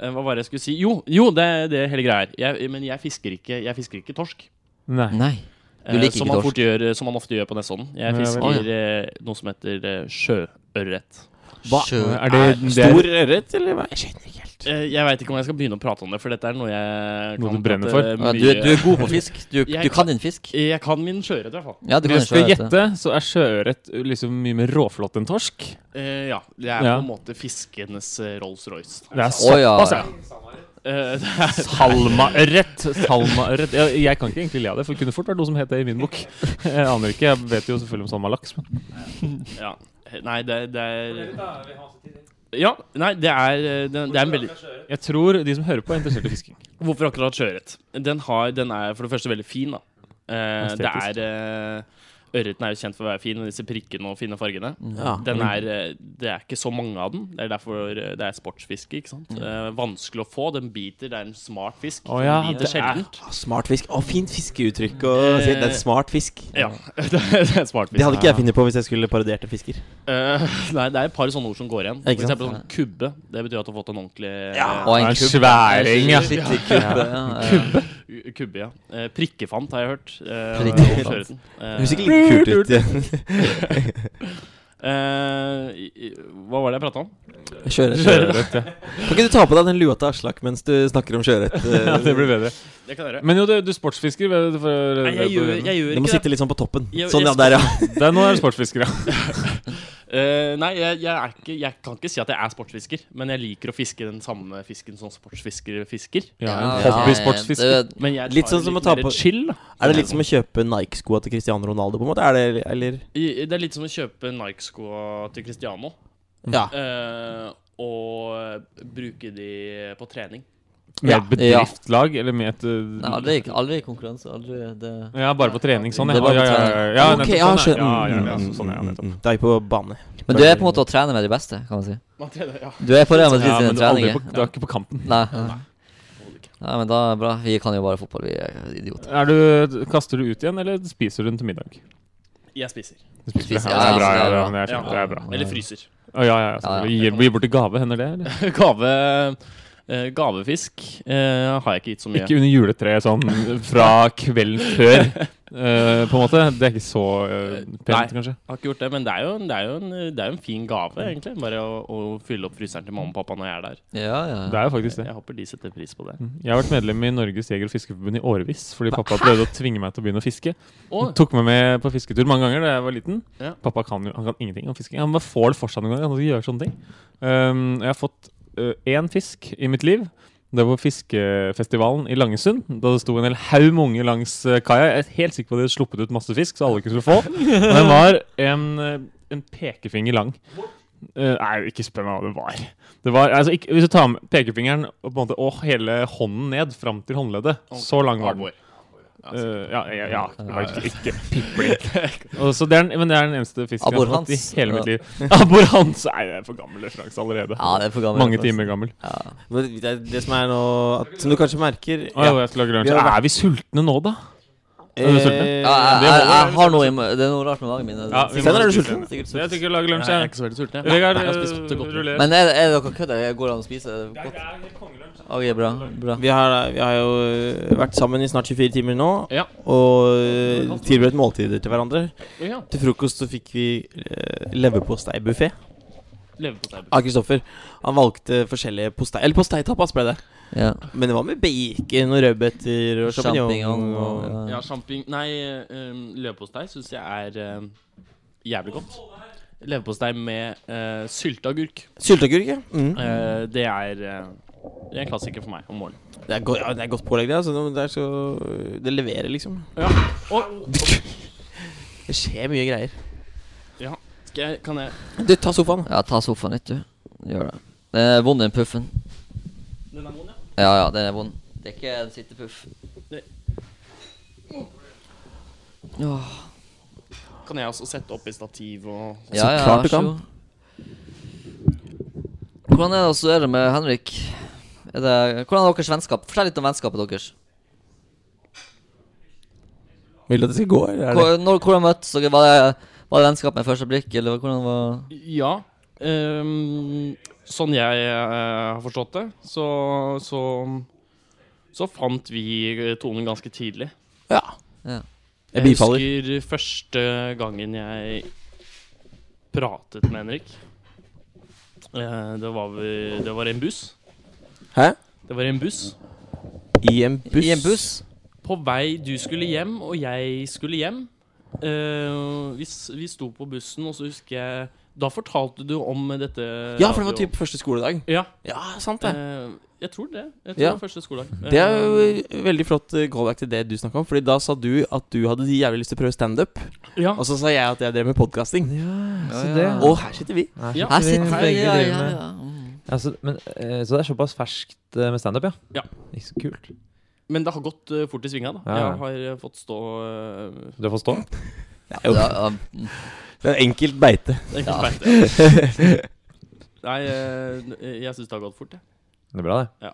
Eh, hva var det jeg skulle si? Jo, jo det er hele greia her. Jeg, men jeg fisker ikke, jeg fisker ikke torsk. Nei. Nei. Du Eh, liker som, ikke torsk? gjør, som man ofte gjør på Nesodden. Jeg Ja, fisker eh, noe som heter eh, sjøørret. Hva Sjø. Er det, det Stor er ørret, eller hva? Jeg skjønner ikke. Eh, jeg veit ikke om jeg skal begynne å prate om det, for dette er noe jeg Noe kan du brenner for? Ja, mye- du, du er god på fisk. Du, Jeg du kan din fisk. Jeg kan min sjøørret, i hvert fall. Ja, du kan Hvis du skal gjette, så er sjøørret liksom mye mer råflott enn torsk. Eh, ja. Det er Ja. på en måte fiskenes eh, Rolls-Royce. Det er såpass, ja. Eh, Salmaørret. Salmaørret. Jeg, jeg kan ikke egentlig le av det, for det kunne fort vært noe som het det i min bok. Jeg aner ikke. Jeg vet jo selvfølgelig om salmalaks. Men ja. Nei, det, det er Ja, nei, det er, eh, det, det er en veldig Jeg tror de som hører på, er interessert i fisking. Hvorfor akkurat sjøørret? Den, har- den er for det første veldig fin, da. Eh, det Estetisk. er eh, Ørreten er jo kjent for å være fin med disse prikkene og fine fargene. Ja. Den er, eh, det er ikke så mange av den. Det er derfor eh, det er sportsfiske. ikke sant? Eh, vanskelig å få. Den biter. Det er en smart fisk. Å ja, den biter det er- sjeldent. Ah, Smart fisk. Å, fint fiskeuttrykk. å si. det er en smart fisk. Ja, det er en smart fisk. Det hadde ikke jeg funnet på hvis jeg skulle parodiert en fisker. Eh, nei, det er et par sånne ord som går igjen. For eksempel sånn kubbe. Det betyr at du har fått en ordentlig Ja, Og en kubbe. sværing, ja. Skikkelig kubbe. Ja. ja. kubbe. Ja. Eh, prikkefant har jeg hørt. Eh, Prikkefant. Eh, høres ikke like kult ut. ja. eh, hva var det jeg prata om? Sjøørret. Ja. Kan ikke du ta på deg den lua til Aslak mens du snakker om sjøørret? ja. Det blir bedre. Det kan jeg gjøre. Men jo, du, du sportsfisker. får- Nei, jeg gjør, jeg gjør Du må ikke det. sitte litt sånn på toppen. Jeg- Sånn, ja. Der, ja. Det er, nå er du sportsfisker, ja. Eh, nei, jeg, jeg, er ikke, jeg kan ikke si at jeg er sportsfisker, men jeg liker å fiske den samme fisken som sportsfisker fisker. ja Ja, Hobbysportsfisker. Men jeg Litt tar sånn som litt å ta på- chill. da. Er det litt som å kjøpe Nike-skoa til Cristiano Ronaldo? på en måte? Er det, eller I- Det er litt som å kjøpe Nike-skoa til Cristiano Ja. Uh, og bruke de på trening. Med Ja. et bedriftslag, eller med et uh, Nei, aldri, aldri konkurranse. Aldri det Ja, bare på trening. Sånn, Det ja. bare ja, på ja, ja, trening. Ok, ja, ja. Ja, ja, ja, ja, mm. Da er vi på bane. Men du er på en måte å trene med de beste, kan man si. Man trener, ja. Du er på Real Madrid Ja, sine men du er, treninger. du er ikke på kampen. Nei. Nei, men da er det bra. Vi kan jo bare fotball, vi er idioter. Er du, kaster du ut igjen, eller spiser du den til middag? Jeg spiser. Du spiser, Spiser, ja, det er bra. ja, Ja, det er ja, det er fint, det er bra. Eller fryser. Å, ja, ja, ja, Ja, ja. Gir, gir bort i gave, hender det? Eller? Gave eh, Gavefisk uh, har jeg ikke gitt så mye. Ikke under juletreet sånn fra kvelden før, uh, på en måte. Det er ikke så pent, Nei. kanskje. Jeg har ikke gjort det, men det er jo, det er jo, en, det er jo en fin gave, egentlig. Bare å, å fylle opp fryseren til mamma og pappa når jeg er der. Ja, ja. Det er jo faktisk det. Jeg håper de setter pris på det. Mm. Jeg har vært medlem i Norges jeger- og fiskerforbund i årevis fordi pappa prøvde å tvinge meg til å begynne å fiske. Oh. Tok meg med på fisketur mange ganger da jeg var liten. Ja. Pappa kan jo han kan ingenting om fisking. Han bare får det for seg noen ganger. Han skal gjøre sånne ting. Um, jeg har fått uh, én fisk i mitt liv. Det var fiskefestivalen i Langesund. Da det sto en hel haug med unge langs uh, kaia. Jeg er helt sikker på at de hadde sluppet ut masse fisk, så alle skulle få. Men den var en, uh, en pekefinger lang. Uh, nei, ikke spør meg hva det var. Det var altså, ikke, hvis du tar med pekefingeren og, på en måte, og hele hånden ned fram til håndleddet, så lang var den. Uh, ja, ja, ja, det ikke, pipling. Så det er, men det er den eneste fisken jeg har hatt i hele mitt liv. Abbor Hans! Nei, det er for gammel referanse allerede. Ja, det er for gammel. Mange timer gammel. Ja. Men Det, det som er nå at, Som du kanskje merker Å, ja. jeg skal lage. Vi har Er vi sultne nå, da? Er du sulten? Eh, Ja, jeg, jeg, jeg har noe i Det er noe rart med magen min. Ja, vi må Steinar, er du spise sulten? Sikkert jeg tenker å lage lunsj. Jeg er jeg. ikke så veldig sulten. jeg. Vegard, Jeg har spist godt. ruller. Men er, er dere kødder? Går det an å spise godt? Ok, bra. bra. Vi har, vi har jo øh, vært sammen i snart 24 timer nå Ja. og øh, tilberedt måltider til hverandre. Ja. Til frokost så fikk vi uh, leverposteibuffé Leverpostei. av Kristoffer. Han valgte forskjellige postei... Eller posteitapas ble det. Ja. Men det var med bacon og rødbeter og sjampinjong. og ja. Ja, champign... Nei, um, leverpostei syns jeg er um, jævlig godt. Leverpostei med uh, sylteagurk. Sylteagurk, ja. Mm. Uh, det er uh, Det er en klassiker for meg om morgenen. Det, er go ja, det er godt pålegg, det. Altså, det, er så, det leverer, liksom. Ja. Og Det skjer mye greier. skal jeg, kan jeg Du, ta sofaen. ja, ta sofaen litt, du. Gjør det. Er vond, den puffen. Den er vond, ja. Ja, den er vond. Det er ikke en sittepuff. Åh, Kan jeg også sette opp i stativ og Ja, ja, klart du vær så kan. Hvordan er det å studere med Henrik? Er det, hvordan er deres vennskap? Fortell litt om vennskapet deres. Vil du at det skal gå, eller er det Hvor, når, hvordan møttes dere? Var det, var det vennskap med første blikk, eller hvordan var Ja. ehm, sånn jeg eh, har forstått det, så, så Så fant vi tonen ganske tidlig. Ja. Ja. Jeg Jeg husker første gangen jeg pratet med Henrik. Eh, det var Det var en buss. Hæ? Det var en buss. I en buss? I en buss? På vei Du skulle hjem, og jeg skulle hjem. Eh, vi, vi sto på bussen, og så husker jeg Da fortalte du om dette Ja, for det var typ første skoledag. Ja. Ja, sant det. eh, jeg tror det. Jeg tror Ja. det var første skoledag. Det er jo veldig flott eh, callback til det du snakka om. Fordi da sa du at du hadde jævlig lyst til å prøve standup. ja. Og så sa jeg at jeg drev med podkasting. Ja, Så ja. det- Og her sitter vi. Ja. Her sitter vi vi. begge Ja, ja, ja. Mm. Ja, så, men, eh, så det er såpass ferskt eh, med standup, ja? Ja. Ikke så kult. Men det har gått eh, fort i svinga, da. Jeg har eh, fått stå uh, Du fått stå. Jo Ja, ja, mm. Det er enkelt beite. Enkelt Ja. ikke. Nei, eh, jeg syns det har gått fort, jeg. Det er bra, det. Ja.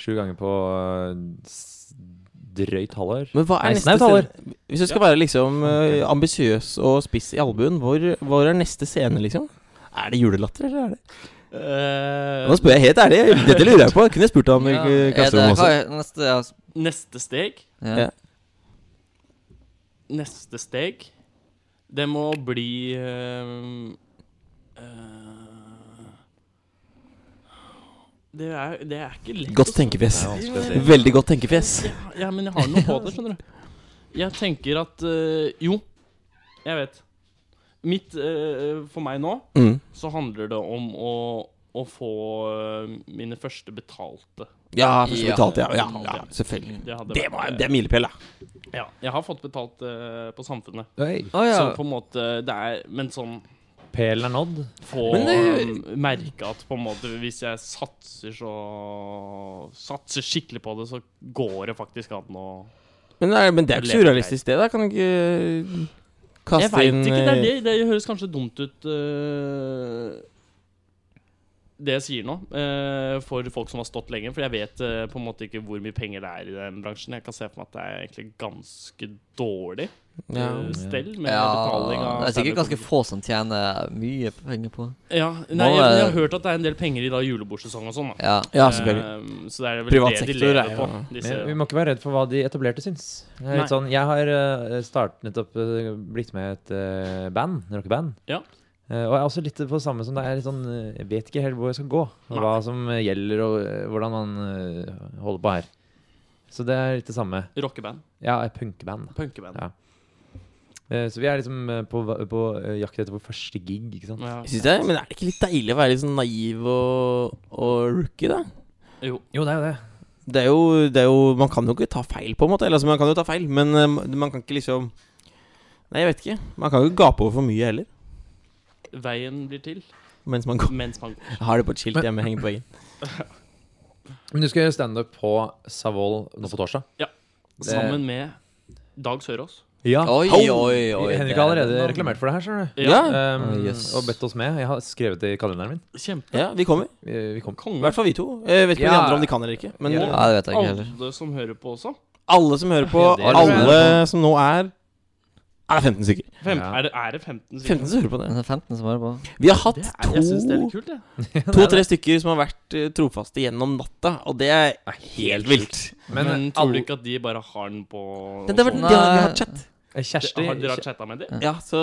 Sju ganger på eh, drøyt halvår. Men hva er Nei, neste halvår. scene? Hvis du skal være liksom uh, ambisiøs og spiss i albuen, hvor, hvor er neste scene, liksom? Er det julelatter, eller er det uh, Nå spør jeg helt ærlig. Dette lurer jeg på. Kunne jeg spurt deg om i Ja, eh, er klasserommet også. neste ja, neste steg ja. Ja. Neste steg Det må bli uh, eh, det, er, det er ikke lett Godt tenkefjes. Veldig godt tenkefjes. Ja, ja, men jeg har noe på det, skjønner du. Jeg tenker at uh, Jo, jeg vet. Mitt For meg nå Mm. så handler det om å, å få mine første betalte. Ja, første Ja. betalt, ja. ja. Ja, selvfølgelig. Det, Det, vært, må, eh, det er milepæl, da. Ja, jeg har fått betalt uh, på Samfunnet. Hey. Å ja. Så på en måte det er Men sånn Pelen er nådd. få det- merke at på en måte hvis jeg satser så Satser skikkelig på det, så går det faktisk an å Men, det er- men det er ikke så urealistisk, det. da Kan du ikke Jeg kaste veit inn ikke. Det, er eh, det, det høres kanskje dumt ut øh, Det jeg sier nå, øh, for folk som har stått lenge. For jeg vet øh, på en måte ikke hvor mye penger det er i den bransjen. Jeg kan se for meg at det er egentlig ganske dårlig ja. øh, stell med ja, betaling av det er sikkert ganske få som tjener mye penger på det. Ja, nei, jeg, jeg har hørt at det er en del penger i da julebordsesong og sånn. Ja. ja, selvfølgelig. Ehm, så det er vel Privat det de lever er på. Disse, Men vi må ikke være redd for hva de etablerte syns. Litt sånn, jeg har uh, startet nettopp uh, blitt med i et uh, band, rockeband. Ja. Eh, og jeg er også litt på samme som det er litt sånn eh, Jeg vet ikke helt hvor jeg skal gå, og hva som eh, gjelder, og hvordan man holder på her. Så det er litt det samme. Rockeband. Ja, punkeband. Punkeband. Ja. Eh, så vi er liksom på, på jakt etter vår første gig, ikke sant. Ja. Jeg synes det, men er det ikke litt deilig å være litt sånn naiv og, og rookie, da? Jo. Jo, det er jo det. Det er, jo, det er jo Man kan jo ikke ta feil, på en måte. Eller altså, man kan jo ta feil, men man kan ikke liksom Nei, jeg vet ikke. Man kan jo ikke gape over for mye heller. Veien blir til Mens man går mens man går. Jeg har det på et skilt hjemme, henger på veggen. Men du skal gjøre standup på Savoll nå på torsdag? Ja. Det- Sammen med Dag Sørås. Ja. Oi, oi, oi. Henrik har er allerede reklamert for det her, skjønner du. Ja. Um, Å, yes. Og bedt oss med. Jeg har skrevet det i kalenderen min. Kjempe. Ja, vi kommer. Vi, vi kommer. I hvert fall vi to. Jeg vet ikke ja. om de andre om de kan eller ikke. Men Ja. eh, Ja, det vet jeg ikke heller. Alle som hører på også. alle som hører på, Ja, alle som nå er Er det 15 stykker? Fem, Ja. er, det, er det 15 stykker? 15 som hører på det. Det er 15 som hører på. Vi har hatt Det er, jeg syns det er litt kult, jeg. to-tre stykker som har vært eh, trofaste gjennom natta, og det er helt vilt. Men, Men, tror du alle- ikke at de bare har den på Det, det var, sånn? de har, vi har Nei. chat. Kjersti Har dere chatta med dem? Ja, så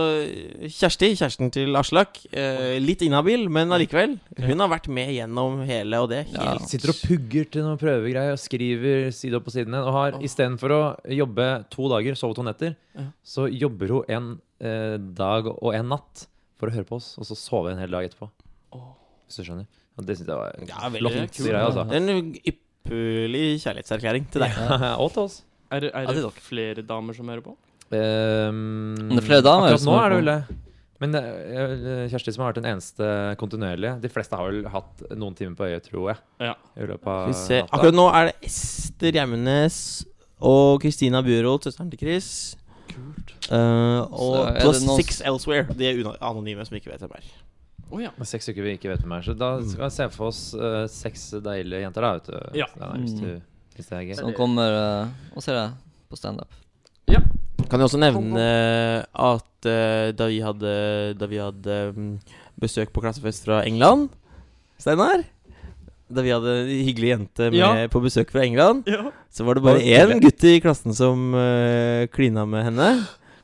Kjersti, kjæresten til Aslak, eh, litt inhabil, men allikevel. Hun har vært med gjennom hele, og det Ja. helt sitter og pugger til noen prøvegreier og skriver side opp på siden ned. Og har istedenfor å jobbe to dager, sove to netter, Ja. så jobber hun en eh, dag og en natt for å høre på oss, og så sove en hel dag etterpå. Åh. Hvis du skjønner. Og det syns jeg var Ja, veldig flott greie, altså. En ypperlig kjærlighetserklæring til deg. og til oss. Er, det- er det er flere damer som hører på? Um, det er flere damer Akkurat nå er det vel det. Men er Kjersti som har vært den eneste kontinuerlige. De fleste har vel hatt noen timer på øyet, tror jeg. Ja. I løpet av vi Akkurat nå er det Ester Gjemnes og Kristina Buerold, søsteren til Chris. Kult. Uh, og Så plus noen- six elsewhere. De er anonyme som ikke vet hvem er. Oh, ja. Med seks uker vi ikke vet hvem er. Så da skal vi se for oss uh, seks deilige jenter, da. Vet du. Ja. Hvis, Mm. du, hvis det er gøy. Som kommer uh, og ser deg på standup. Kan jeg også nevne at uh, da vi hadde Da vi hadde um, besøk på klassefest fra England Steinar? Da vi hadde en hyggelig jente med Ja. på besøk fra England, ja. så var det bare én gutt i klassen som uh, klina med henne.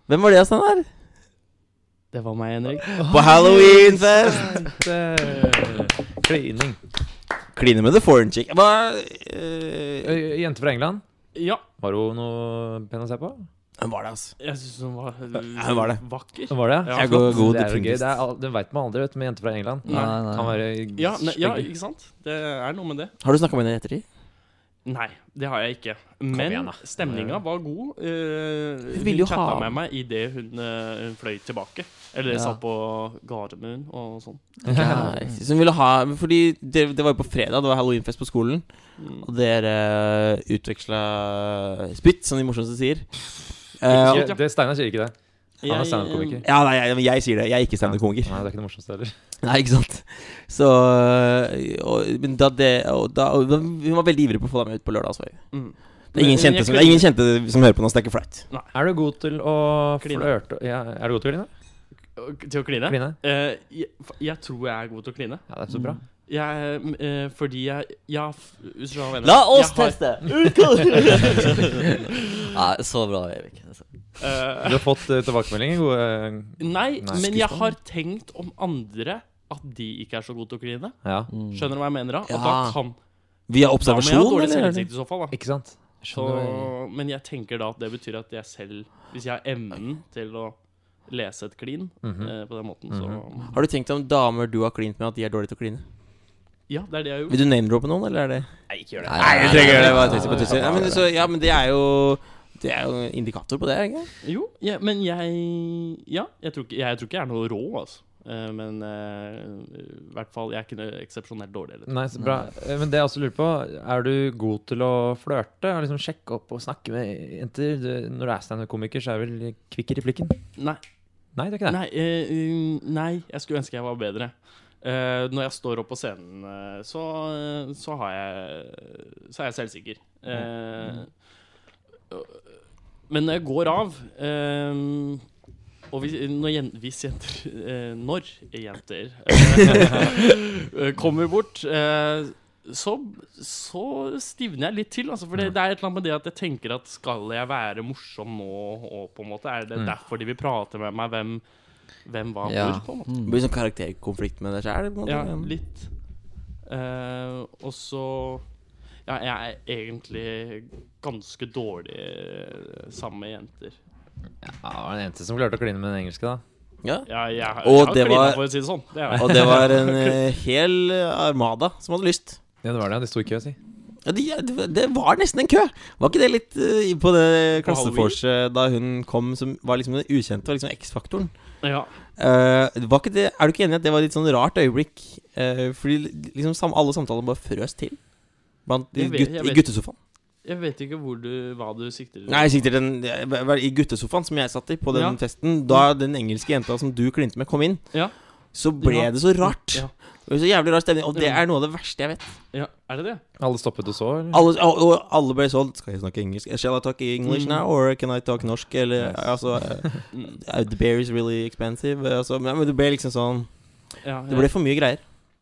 Hvem var det, Steinar? Det var meg, Henrik. På halloweenfest! Klining. Kline med the foreign chick. Hva uh, Jente fra England. Ja. Var hun noe pen å se på? Hvem var det, altså? Jeg syns hun var Ja, hun var det. vakker. Hun Var det? Ja, Jeg går god det er gøy. Det, er, det veit man aldri, vet du, med jenter fra England. Nei, nei. Kan være Ja, ne, ja, ikke sant? Det er noe med det. Har du snakka med henne i ettertid? Nei, det har jeg ikke. Men igjen, stemninga var god. Uh, Hun hun chatta ha- med meg idet hun, uh, hun fløy tilbake. Eller Ja. satt på Gardermoen og sånn. Så hun ville ha Fordi det, det var jo på fredag, det var halloweenfest på skolen. Mm. Og dere utveksla spytt, som de morsomste sier. Eh, Ikke, det, Steinar sier ikke det. Han er standup-komiker. ja, nei, jeg, jeg sier det. Jeg er ikke standup-komiker. Nei, det er ikke det morsomste heller. Nei, ikke sant. Så øh, og, Men da det og da, og Hun var veldig ivrig på å få deg med ut på lørdag. Altså. Mm. Det er ingen kjente som, ingen kjente som hører på nå, så det er ikke flaut. Er du god til å flørte ja, Er du god til å kline? Til å kline? Kline? Uh, jeg, jeg tror jeg er god til å kline. Ja, det er så bra. Jeg, eh, fordi jeg Ja, f- hvis du skjønner hva jeg mener. La oss Jeg har- teste! Nei, så bra, Eivik. eh, Du har fått uh, tilbakemeldinger? Gode Nei, Nei, men jeg har tenkt om andre at de ikke er så gode til å kline. Ja, Skjønner du hva jeg mener? da? Ja. da kan Via Da må jeg ha observasjon, dårlig eller? selvinnsikt i så fall. da ikke sant? så, Men jeg tenker da at det betyr at jeg selv Hvis jeg har evnen til å lese et klin Mhm. eh, på den måten, så Har du tenkt om damer du har klint med, at de er dårlige til å kline? Ja, det er det jeg har gjort. Vil du name-droppe noen, eller er det Nei, ikke gjør det. Nei, jeg trenger det. Bare tøyser på tøyser. Ja, men, så, ja, men det er jo Det er jo en indikator på det, ikke? Jo, ja, men jeg Ja, jeg tror, ikke, jeg tror ikke jeg er noe rå, altså. Eh, men eh, i hvert fall Jeg er ikke noe eksepsjonelt dårlig. Eller. Nei, så bra. Eh, Men det jeg også lurer på, er du god til å flørte? Og liksom sjekke opp og snakke med jenter? Du, når du er standup-komiker, så er du vel kvikk i replikken? Nei, Nei, det er ikke det. nei, eh, mm, nei, jeg skulle ønske jeg var bedre. Eh, når jeg står opp på scenen, uh, så, så har jeg Så er jeg selvsikker. Eh, men når jeg går av og hvis, når hvis jenter Når jenter kommer bort, så, så stivner jeg litt til. Altså, for det, det er et eller annet med det at jeg tenker at skal jeg være morsom nå, og på en måte er det Mm. derfor de vil prate med meg? Hvem, hvem var Ja. hvor, på en måte? Det blir sånn karakterkonflikt med deg sjæl. Ja, litt. Uh, og så Ja, jeg er egentlig ganske dårlig eh, sammen med jenter. Ja, det var en jente som klarte å kline med den engelske, da. Ja. Ja, jeg, jeg, Og har det var- for å si det sånn. Det Og det var en eh, hel armada som hadde lyst. Ja, det var det. De sto i kø, si. Ja, det, var- det var nesten en kø. Var ikke det litt uh, på det klasseforset da hun kom, som var liksom den ukjente, var liksom X-faktoren? Ja. Uh, det, er du ikke enig i at det var et litt sånn rart øyeblikk? Uh, fordi liksom sam, alle samtaler bare frøs til. Blant i, vet- gutt, i vet. guttesofaen. Jeg vet ikke du, hva du sikter til. Nei, jeg sikter den jeg- I guttesofaen som jeg satt i på den Ja. festen, da den engelske jenta som du klinte med, kom inn, Ja. så ble Ja. det så rart. Ja. Det var så jævlig rar stemning, og det er noe av det verste jeg vet. Ja, er det det? Alle stoppet og så, eller? Alle, og, og alle ble sånn Skal jeg snakke engelsk? Shall I talk English Mm. now, or can I talk norsk? Eller Yes. altså uh, The bear is really expensive. Altså, men, men det ble liksom sånn Ja, Det ble for mye greier.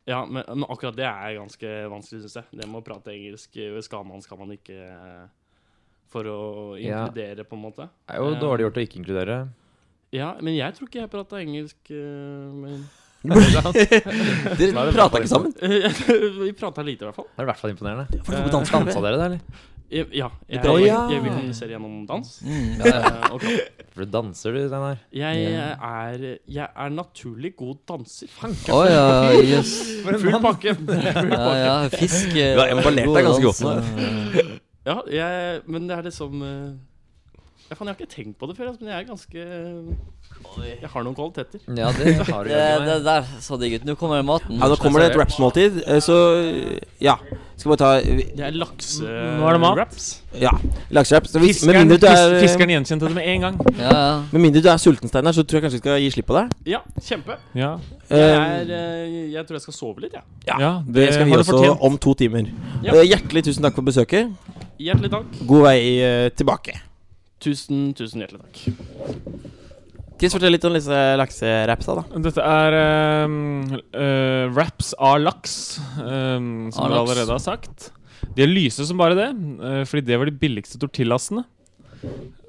ja men, men akkurat det er ganske vanskelig, syns jeg. Det med å prate engelsk eh, skal man, skal man ikke eh, For å Ja. inkludere, på en måte. Det er jo dårlig gjort å ikke inkludere. Ja, men jeg tror ikke jeg prata engelsk eh, med Dere prata ikke sammen. Vi prata lite, i hvert fall. Det er i hvert fall imponerende. For du dans, Dansa dere det, eller? Ja. Jeg, jeg, jeg vil kommunisere gjennom dans. Mm, ja, ja. Eh. For du danser, du, Steinar. Jeg er, jeg er naturlig god danser. Å ja, yes. Full pakke. Ja, ja, fisk eh, Du har emballert deg ganske godt nå. Ja, jeg, men det er liksom eh, jeg, har ikke tenkt på det før, men jeg er ganske Jeg har noen kvaliteter. Ja, det har du Det, det der så digg ut. Nå kommer maten. Ja, Nå kommer det et rapsmåltid, eh, så Ja. Skal bare ta Det er lakse... Nå er det mat. wraps. Ja. Lakseraps. Så Fiskeren, er fiskeren gjenkjente det med en gang. Ja, ja. Med mindre du er sulten, Steinar, så tror jeg kanskje vi skal gi slipp på deg. Ja, kjempe. Ja, Jeg, Eh, er, eh, jeg tror jeg skal sove litt, jeg. Ja, ja det skal vi også fortjent. om to timer. Ja. Eh, Hjertelig tusen takk for besøket. Hjertelig takk. God vei eh, tilbake. Tusen, tusen hjertelig takk. Chris, fortell litt om disse lakserapsa, da. Dette er um, uh, wraps av laks, um, som du allerede har sagt. De er lyse som bare det, uh, fordi det var de billigste tortillasene.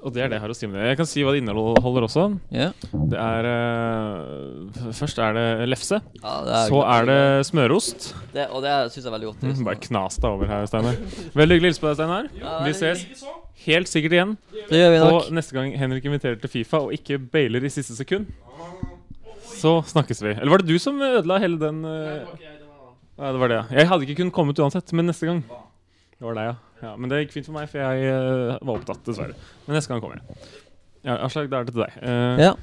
Og det er det jeg har å si med det. Jeg kan si hva det inneholder også. Yeah. Det er uh, Først er det lefse. ja det er Så er det smørost. det, Og det syns jeg er veldig godt. Mm, bare knas deg over her, Steinar. Veldig hyggelig å hilse på deg, Steinar. Ja, Vi ses helt sikkert igjen. Det gjør vi nok. Og neste gang Henrik inviterer til Fifa og ikke bailer i siste sekund, så snakkes vi. Eller var det du som ødela hele den uh... Ja, det var det, ja. Jeg hadde ikke kunnet kommet uansett, men neste gang. Det var deg, ja. ja. Men det gikk fint for meg, for jeg uh, var opptatt, dessverre. Men neste gang kommer jeg. Ja, Aslak, da er det til deg. Uh, Ja.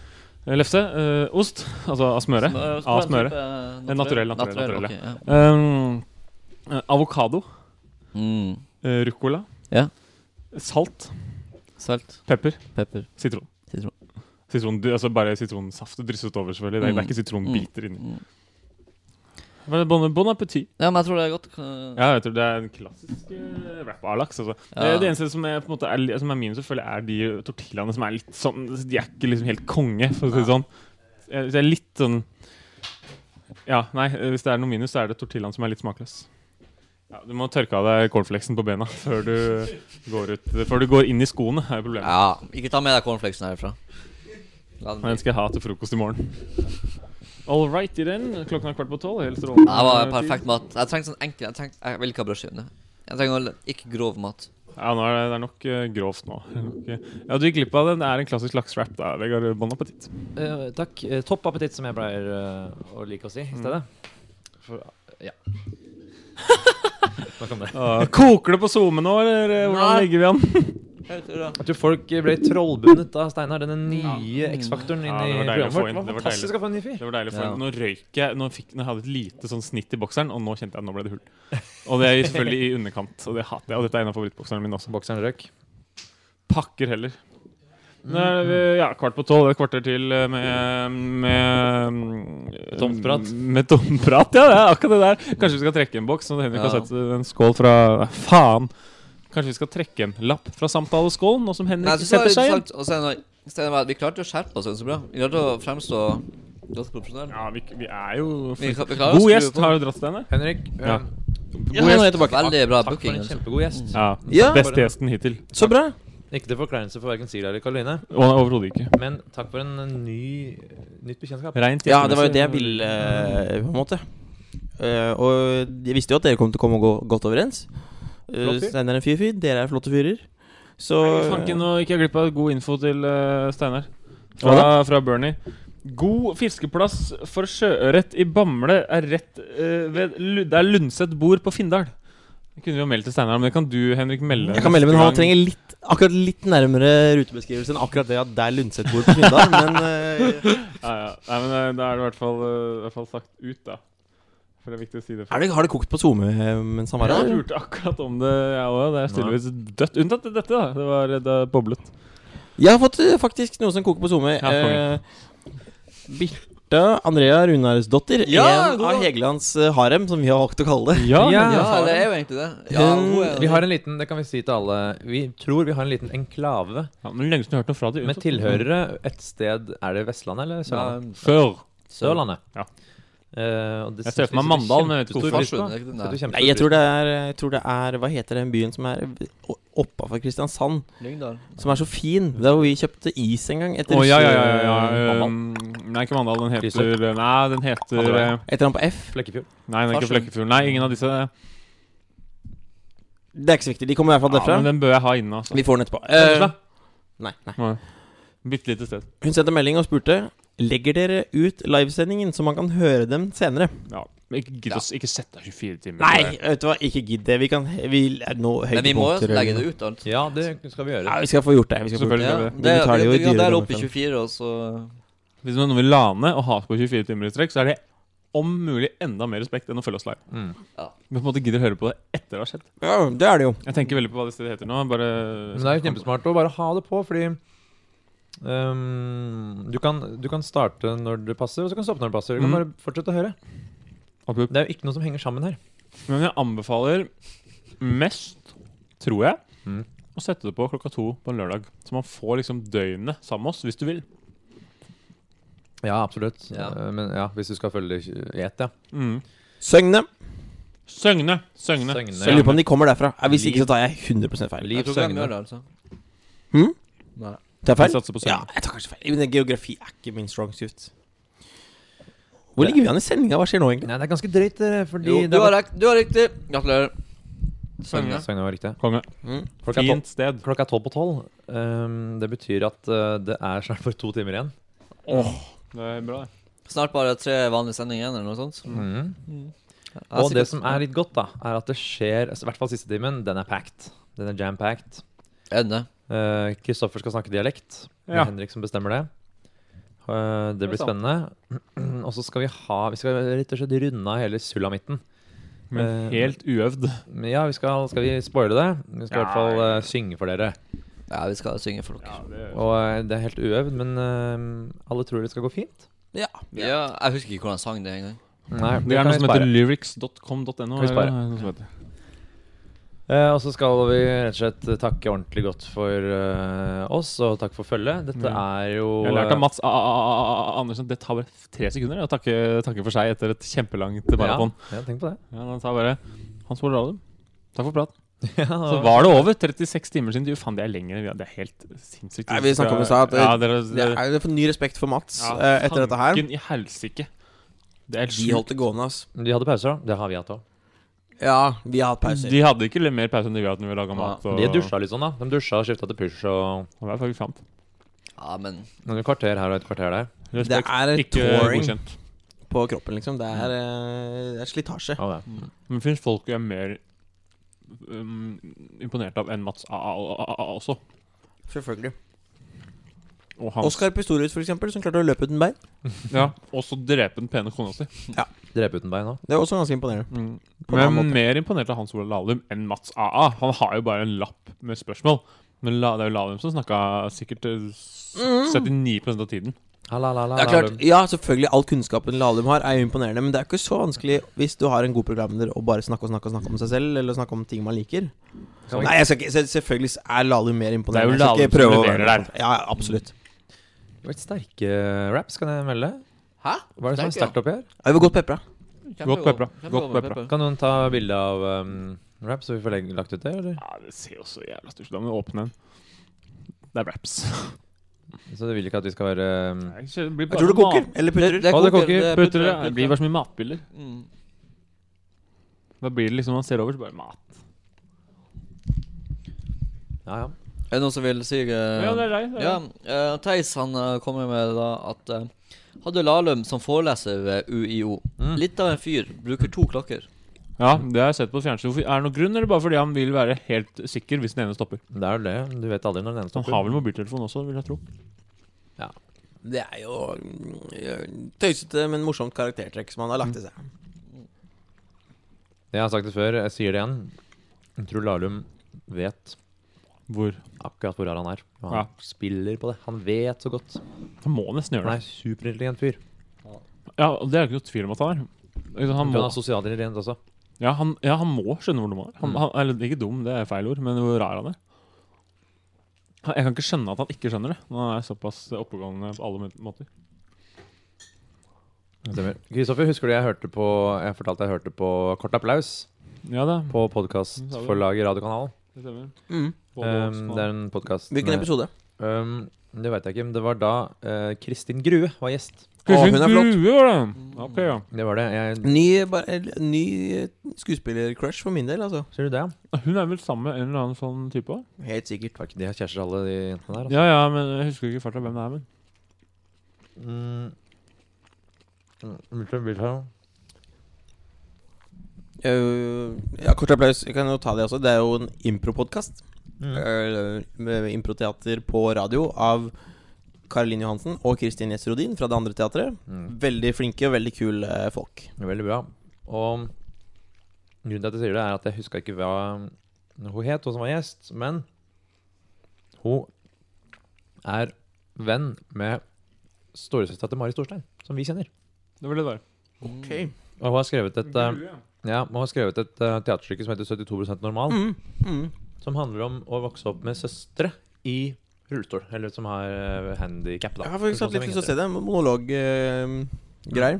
Lefse. Uh, ost. Altså av smøre. Av smøre. Eh, naturell, naturell, naturell, okay, ja. Um, eh, avokado. Mm. eh, ruccola. Ja. Salt. Salt, Pepper. pepper, Sitron. sitron. Sitron, du- altså Bare sitronsaft drysset over, selvfølgelig. Det er, det er Mm. ikke sitronbiter. Mm. inni. Bon, bon appétit. Ja, men jeg tror det er godt. eh, Ja, jeg tror det er en klassisk uh, wrap av laks. Altså. Ja. Det, det eneste som er, på en måte, er, som er minus, selvfølgelig, er de tortillaene som er litt sånn De er ikke liksom helt konge, for å si det sånn. Eh, Det er litt sånn Ja, nei, eh, hvis det er noe minus, så er det tortillaen som er litt smakløs. Ja, du må tørke av deg cornflakesen på bena før du går ut Før du går inn i skoene, er problemet. Ja, ikke ta med deg cornflakesen herfra. Den skal jeg ha til frokost i morgen. All right i den. Klokken er kvart på tolv. Helt strålende. Det var perfekt mat. Jeg trenger sånn enkel Jeg, trengte, jeg vil ikke ha brødskive. Jeg trenger ikke grov mat. Ja, nå er det, det er nok uh, grovt nå. Nok, eh, ja, du gikk glipp av det. Det er en klassisk laksrap da, Vegard. Bon appétit. Uh, takk. Uh, topp appetitt, som jeg pleier eh, å like å si i stedet. For, ja. Ah, koker det på SoMe nå, eller eh, hvordan Nei. ligger vi an? Jeg tror folk ble trollbundet av Steinar, denne nye X-faktoren Ja, det var deilig å få inn. Det var fantastisk å få en ny fyr. Det var deilig, å få inn. nå røyk jeg Nå, fikk, nå hadde jeg et lite sånn snitt i bokseren, og nå kjente jeg at nå ble det hull. Og det er selvfølgelig i underkant, og det hater jeg. Og dette er en av favorittbokserne mine også. Bokseren røyk? Pakker heller. Nå er vi, ja, kvart på tolv, et kvarter til eh, med Med Tomt prat. Med tomt prat, ja. Det er akkurat det der. Kanskje vi skal trekke en boks. Så Henrik har sett en skål fra Faen! Kanskje vi skal trekke en lapp fra samtaleskålen, nå som Henrik var setter seg igjen? interessant å se når Vi klarte å skjerpe oss så bra. Vi klarte å fremstå godt profesjonelle. Ja, vi, vi er jo Vi, vi God gjest har du dratt, Steinar. Henrik, eh, Ja. Ja, nå er jeg. Veldig bra takk for booking. en altså. kjempegod gjest. Ja. Ja. Beste gjesten hittil. Så bra. Ikke til forkleinelse for verken Sila eller Karoline, Overhodet ikke. men takk for en eh, ny, nytt bekjentskap. Reint Ja, det var jo det jeg ville, eh, på en måte. Eh, og jeg visste jo at dere kom til å komme gå godt overens. Uh, Steinar er en fyr fyr, dere er flotte fyrer. Så Fanken, nå gikk jeg glipp av god info til Steinar. Fra, fra Bernie. God fiskeplass for sjøørret i Bamble er rett ved Lu- der Lundset bor på Findal. Det kunne vi jo meldt til Steinar, men det kan du, Henrik, melde. Jeg kan melde, men han trenger litt, akkurat litt nærmere rutebeskrivelse enn akkurat det at der Lundset bor på Findal. men uh, ja, ja. Nei, men eh, Da er det i hvert fall, eh, i hvert fall sagt ut, da. For det er viktig å si det. er det, har det kokt på SoMe mens han var Jeg lurte akkurat om det, jeg òg. Det er tydeligvis dødt. Unntatt dette, da. Det var det boblet. Jeg har fått faktisk noe som koker på SoMe. Ja, eh, Birta Andrea Runarsdottir. Ja, en god. av Hegelands eh, harem, som vi har valgt å kalle det. Ja, Ja. Ja, det er jo egentlig det. Ja, Hun- hun Vi har en liten, det kan vi si til alle Vi tror vi har en liten enklave ja, men lenge siden har hørt noe fra det med tilhørere et sted Er det Vestlandet eller Sørlandet? Før. Sørlandet. Ja. Eh, og det Jeg ser for meg Mandal, pris på. Vi Nei. jeg tror det er, jeg tror det er Hva heter den byen som er oppafor Kristiansand? Lyngdal. Som er så fin. Det er hvor vi kjøpte is en gang. Etter oh, ja, ja, ja. ja, nei, ikke Mandal. Den heter Nei, den heter veien. eh, Et eller annet på F. Flekkefjord. Nei, den er ikke Flekkefjord. Nei, ingen av disse. Det er ikke så viktig. De kommer i hvert fall derfra. Ja, men den bør jeg ha inne, altså. Vi får den etterpå. Eh, nei, nei. Bitte lite sted. Hun sendte melding og spurte Legger dere ut livesendingen så man kan høre dem senere. Ja. men Ikke gidd ja. ikke sett deg 24 timer. Nei, vet du hva, ikke gidd det. Vi kan vi, er nå Men vi må jo legge det ut, alt. Ja, det skal vi gjøre. Ja, vi skal få gjort det. Vi skal det. Selvfølgelig. Ja, det. det, Vi betaler jo vi, i vi kan dyre der oppe i 24, og så Hvis noen vil lane og ha på 24 timer i strekk, så er det om mulig enda mer respekt enn å følge oss live. Mm. Vi på en måte gidder å høre på det etter det har skjedd. Ja, det er det jo. Jeg tenker veldig på hva det stedet heter nå. Bare Men det er jo kjempesmart å bare ha det på, fordi ehm, du, kan, du kan starte når det passer, og så kan du stoppe når det passer. Du kan Mm. bare fortsette å høre. Absolutt. Det er jo ikke noe som henger sammen her. Men jeg anbefaler mest, tror jeg, Mm. å sette det på klokka to på en lørdag. Så man får liksom døgnet sammen med oss, hvis du vil. Ja, absolutt. Ja. Eh, Men ja, hvis du skal følge det i ett, ja. Mm. Søgne. Søgne. Søgne. Søgne. Jeg lurer på om de kommer derfra. Hvis ikke så tar jeg 100 feil. Liv Jeg tror ikke de Søgne. gjør det, altså. Hm? Nei. Tar jeg feil? satser på Ja, jeg tar kanskje feil. Men geografi er ikke min strong suit. Hvor ligger vi an i sendinga? Hva skjer nå, egentlig? Nei, det er ganske drøyt, eh, fordi Jo, det du er har, rekt, du har riktig. Gratulerer. Søgne. Søgne var riktig. Konge. Mm. Klokka er tolv- Fint sted. Klokka er tolv på tolv. Ehm, det betyr at eh, det er snart bare to timer igjen. Det er bra, det. Snart bare tre vanlige sendinger igjen, eller noe sånt. Mhm. Ja, Og det sikkert. som er litt godt, da, er at det skjer altså, I hvert fall siste timen. Den er packed. Den er jam-packed. Er det? Eh, Kristoffer skal snakke dialekt. Det er Ja. Henrik som bestemmer det. Eh, det Det er blir sant. spennende. Og så skal vi ha Vi skal rett og slett runde av hele sulamitten. Men Eh, helt uøvd. Men ja, vi skal, skal vi spoile det? Vi skal i hvert fall ja. eh, synge for dere. Ja, vi skal synge for dere. Og eh, det er helt uøvd, men eh, alle tror det skal gå fint. Ja. Jeg husker ikke hvordan sang det engang. Nei, Det er kan noe vi som heter spare. lyrics.com.no. Kan vi spare? eller noe som heter. Eh, og så skal vi rett og slett takke ordentlig godt for eh, oss, og takk for følget. Dette Ja. er jo Jeg har lært av Mats A A A A Andersen Det tar bare tre sekunder å takke, takke for seg etter et kjempelangt maraton. Ja, tenk på det. Ja, han sa bare Hans Ole Lahlum. Takk for praten. Ja, Så var det over 36 timer siden. Du, faen, det er lenger. enn vi har- Det er helt sinnssykt. Nei, vi snakket om det i stad, at, ja, Det er for ny respekt for Mats ja, eh, etter dette her. Tanken i helsike. Det er helt De holdt det gående, ass. De hadde pauser, da. Det har vi hatt òg. Ja, vi har hatt pauser. De hadde ikke mer pause enn de vi hadde når vi laga mat. Og, De dusja litt sånn, da. De dusja og skifta til push og Det var faktisk sant. Ja, men noen kvarter her og et kvarter der. Det er Ikke touring godkjent. på kroppen, liksom. Det er, eh, det er slitasje. Ja, det. Men det finnes folk jeg er mer um, imponert av enn Mats A A A A også. Selvfølgelig. Og hans, Oskar Pistorius, for eksempel, som klarte å løpe uten bein. Ja, også drepe den pene kona si. Drepe uten bein òg. Det er også ganske imponerende. Mm. Men måte. mer imponert av Hans Olav Lahlum enn Mats AA. Han har jo bare en lapp med spørsmål. Men la, det er jo Lahlum som snakka sikkert eh, s- Mm. 79% av tiden. Det er klart, ja, selvfølgelig All kunnskapen Lahlum har, er jo imponerende. Men det er ikke så vanskelig hvis du har en god programleder og bare snakke og snakke og snakke om seg selv, eller snakke om ting man liker. Nei, jeg skal ikke, selvfølgelig er Lahlum mer imponerende. Det er jo Lahlum som leverer der. Ja, absolutt. Det var et sterke raps, kan jeg melde. Hæ? Hva er det som er sterkt oppi her? Ja, vi var godt pepra. Godt pepra. Godt pepra. Kan noen ta bilde av um, rap, så vi får legge, lagt ut det, eller? Ja, det ser jo så jævla stort ut. Da må vi åpne den. Det er raps. Så du vil ikke at vi skal være um, Nei, Jeg bare tror det koker. Eller putter. Det, det Å, det koker. koker. Det Putter det. putter- Det blir bare så mye matbilder. Mm. Da blir det liksom man ser over, så bare mat. Ja, ja. Er det noen som vil si uh, Ja, det er deg. Det er Ja, eh, Theis han uh, kommer med da at eh, hadde Lahlum som foreleser ved UiO. Mm. Litt av en fyr. Bruker to klokker. ja, det har jeg sett på fjernsyn. Er det noen grunn, eller bare fordi han vil være helt sikker hvis den ene stopper? Det er jo det. Du vet aldri når den ene stopper. Han har vel mobiltelefon også, vil jeg tro. Ja. Det er jo mm, tøysete, men morsomt karaktertrekk som han har lagt til seg. Jeg har sagt det før, jeg sier det igjen. Jeg tror Lahlum vet Hvor? akkurat hvor han er. Og han Ja. spiller på det. Han vet så godt. Han må nesten gjøre Han det. er superintelligent fyr. Ja, og Det er ikke noe tvil om at han er. Liksom, Han Han må, er sosialt intelligent også. ja, han, ja, han må skjønne hvor dum han er. Han, Mm. han, eller ikke dum, det er feil ord, men hvor rar han er. Han- Jeg kan ikke skjønne at han ikke skjønner det. Når han er såpass oppegående på alle måter. Stemmer. Kristoffer, husker du jeg hørte på Jeg fortalte jeg hørte på Kort applaus Ja, det, på podkastforlaget Radiokanalen. Det stemmer. Mm. Um, det er en podkast Hvilken episode? Um, det veit jeg ikke, men det var da uh, Kristin Grue var gjest. Kristin er. Grue var det. Ok, ja. Det var det. Jeg, Ny, bare, ny skuespiller-crush for min del, altså. Ser du det? Hun er vel sammen med en eller annen sånn type? Helt sikkert. Var ikke de har kjærester alle de jentene der? Altså. Ja, ja, men jeg husker ikke farta hvem det er. Men Mm. Mm, hvilken bil har han? Uh, ja, kort applaus. Jeg kan jo ta det også. Det er jo en impro-podkast. Mm. Uh, improteater på radio av Karoline Johansen og Kristin Gjess Rodin fra Det andre teatret. Mm. Veldig flinke og veldig kule folk. Er Veldig bra. Og grunnen til at jeg sier det, er at jeg huska ikke hva hun het, hun som var gjest, men hun er venn med storesøstera til Mari Storstein, som vi kjenner. det vil det være. Ok Og hun har skrevet et, eh, ja, Man har skrevet et uh, teaterstykke som heter 72% normal, mm. Mm. som handler om å vokse opp med søstre i rullestol, eller som har uh, handikap. Jeg har faktisk hatt litt lyst til å se det. Monolog-greier. Ja,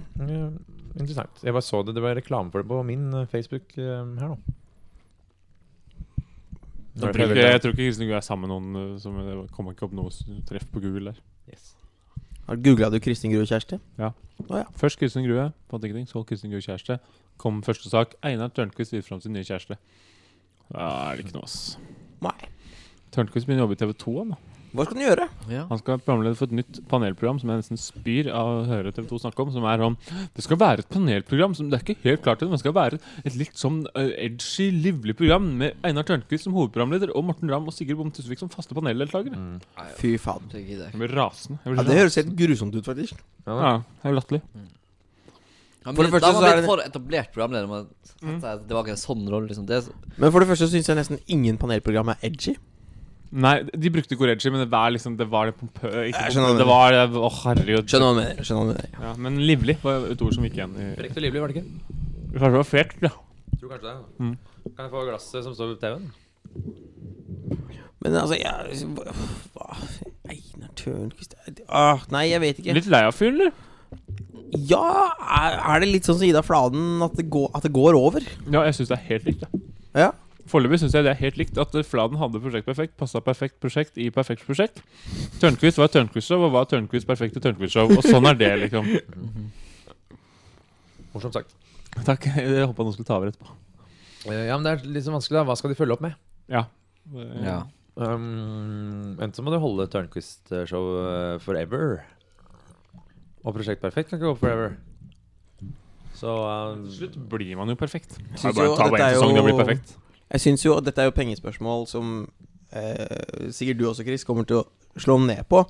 interessant. Jeg bare så det, det var reklame for det på min eh, Facebook uh, her nå. Jeg tror ikke, jeg tror ikke Kristin Grue er sammen med noen uh, som Det kommer ikke opp noe treff på Google der. Yes. Googla du Kristin Grue kjæreste? Ja. Først Kristin Grue, fant ingenting. Så Kristin Grue kjæreste. Kom første sak. Einar Tørnquist viser fram sin nye kjæreste. Da er det ikke noe, ass. Nei. Tørnquist begynner å jobbe i TV 2, han da. Hva skal den gjøre? Ja. Han skal være programleder for et nytt panelprogram som jeg nesten spyr av å høre TV 2 snakke om. Som er om Det skal være et panelprogram som det er ikke helt klart til, men det skal være et litt sånn eh, edgy, livlig program med Einar Tørnquist som hovedprogramleder og Morten Ramm og Sigrid Bom Tusvik som faste paneldeltakere. Fy faen. Det jeg blir rasende. Jeg blir Ja, det høres helt grusomt ut, faktisk. ja, det er jo latterlig. Ja, For det første da var det- for etablert programleder. Det Mm. ikke en sånn rolle. Liksom. Det så- Men for det første syns jeg nesten ingen panelprogram er edgy. Nei, de brukte ikke men det var liksom Det var det pompø... Ikke Jeg skjønner hva du det var Å, herregud. Skjønner hva du mener. Skjønner hva du mener. Ja, men livlig var et ord som gikk igjen i Frekt og livlig, var det ikke? Kanskje det var fekt, ja. Tror kanskje det. Mm. Kan jeg få glasset som står på TV-en? Men altså, jeg hva- Einar Tørnquist ah, Nei, jeg vet ikke. Litt lei av fyren, eller? Ja, er, er det litt sånn som Ida Fladen at det går, at det går over? Ja, jeg syns det er helt likt, det. Ja. Foreløpig syns jeg det er helt likt. At Fladen hadde Prosjekt Perfekt, passa perfekt prosjekt i perfekt prosjekt. Tørnquist var Tørnquist-show, og var Tørnquist perfekte Tørnquist-show. Og sånn er det, liksom. Morsomt sagt. Takk. Jeg håpa noen skulle ta over etterpå. Eh, Ja, men det er litt så vanskelig, da. Hva skal de følge opp med? Ja. ja. Um, Enten så må du holde Tørnquist-show eh, forever. Og Prosjekt Perfekt kan ikke gå forever. Så um, Til slutt blir man jo perfekt. Er bare jo ta bare en én sesong, jo- det blir perfekt. Jeg syns jo at dette er jo pengespørsmål som eh, sikkert du også, Chris, kommer til å slå ned på.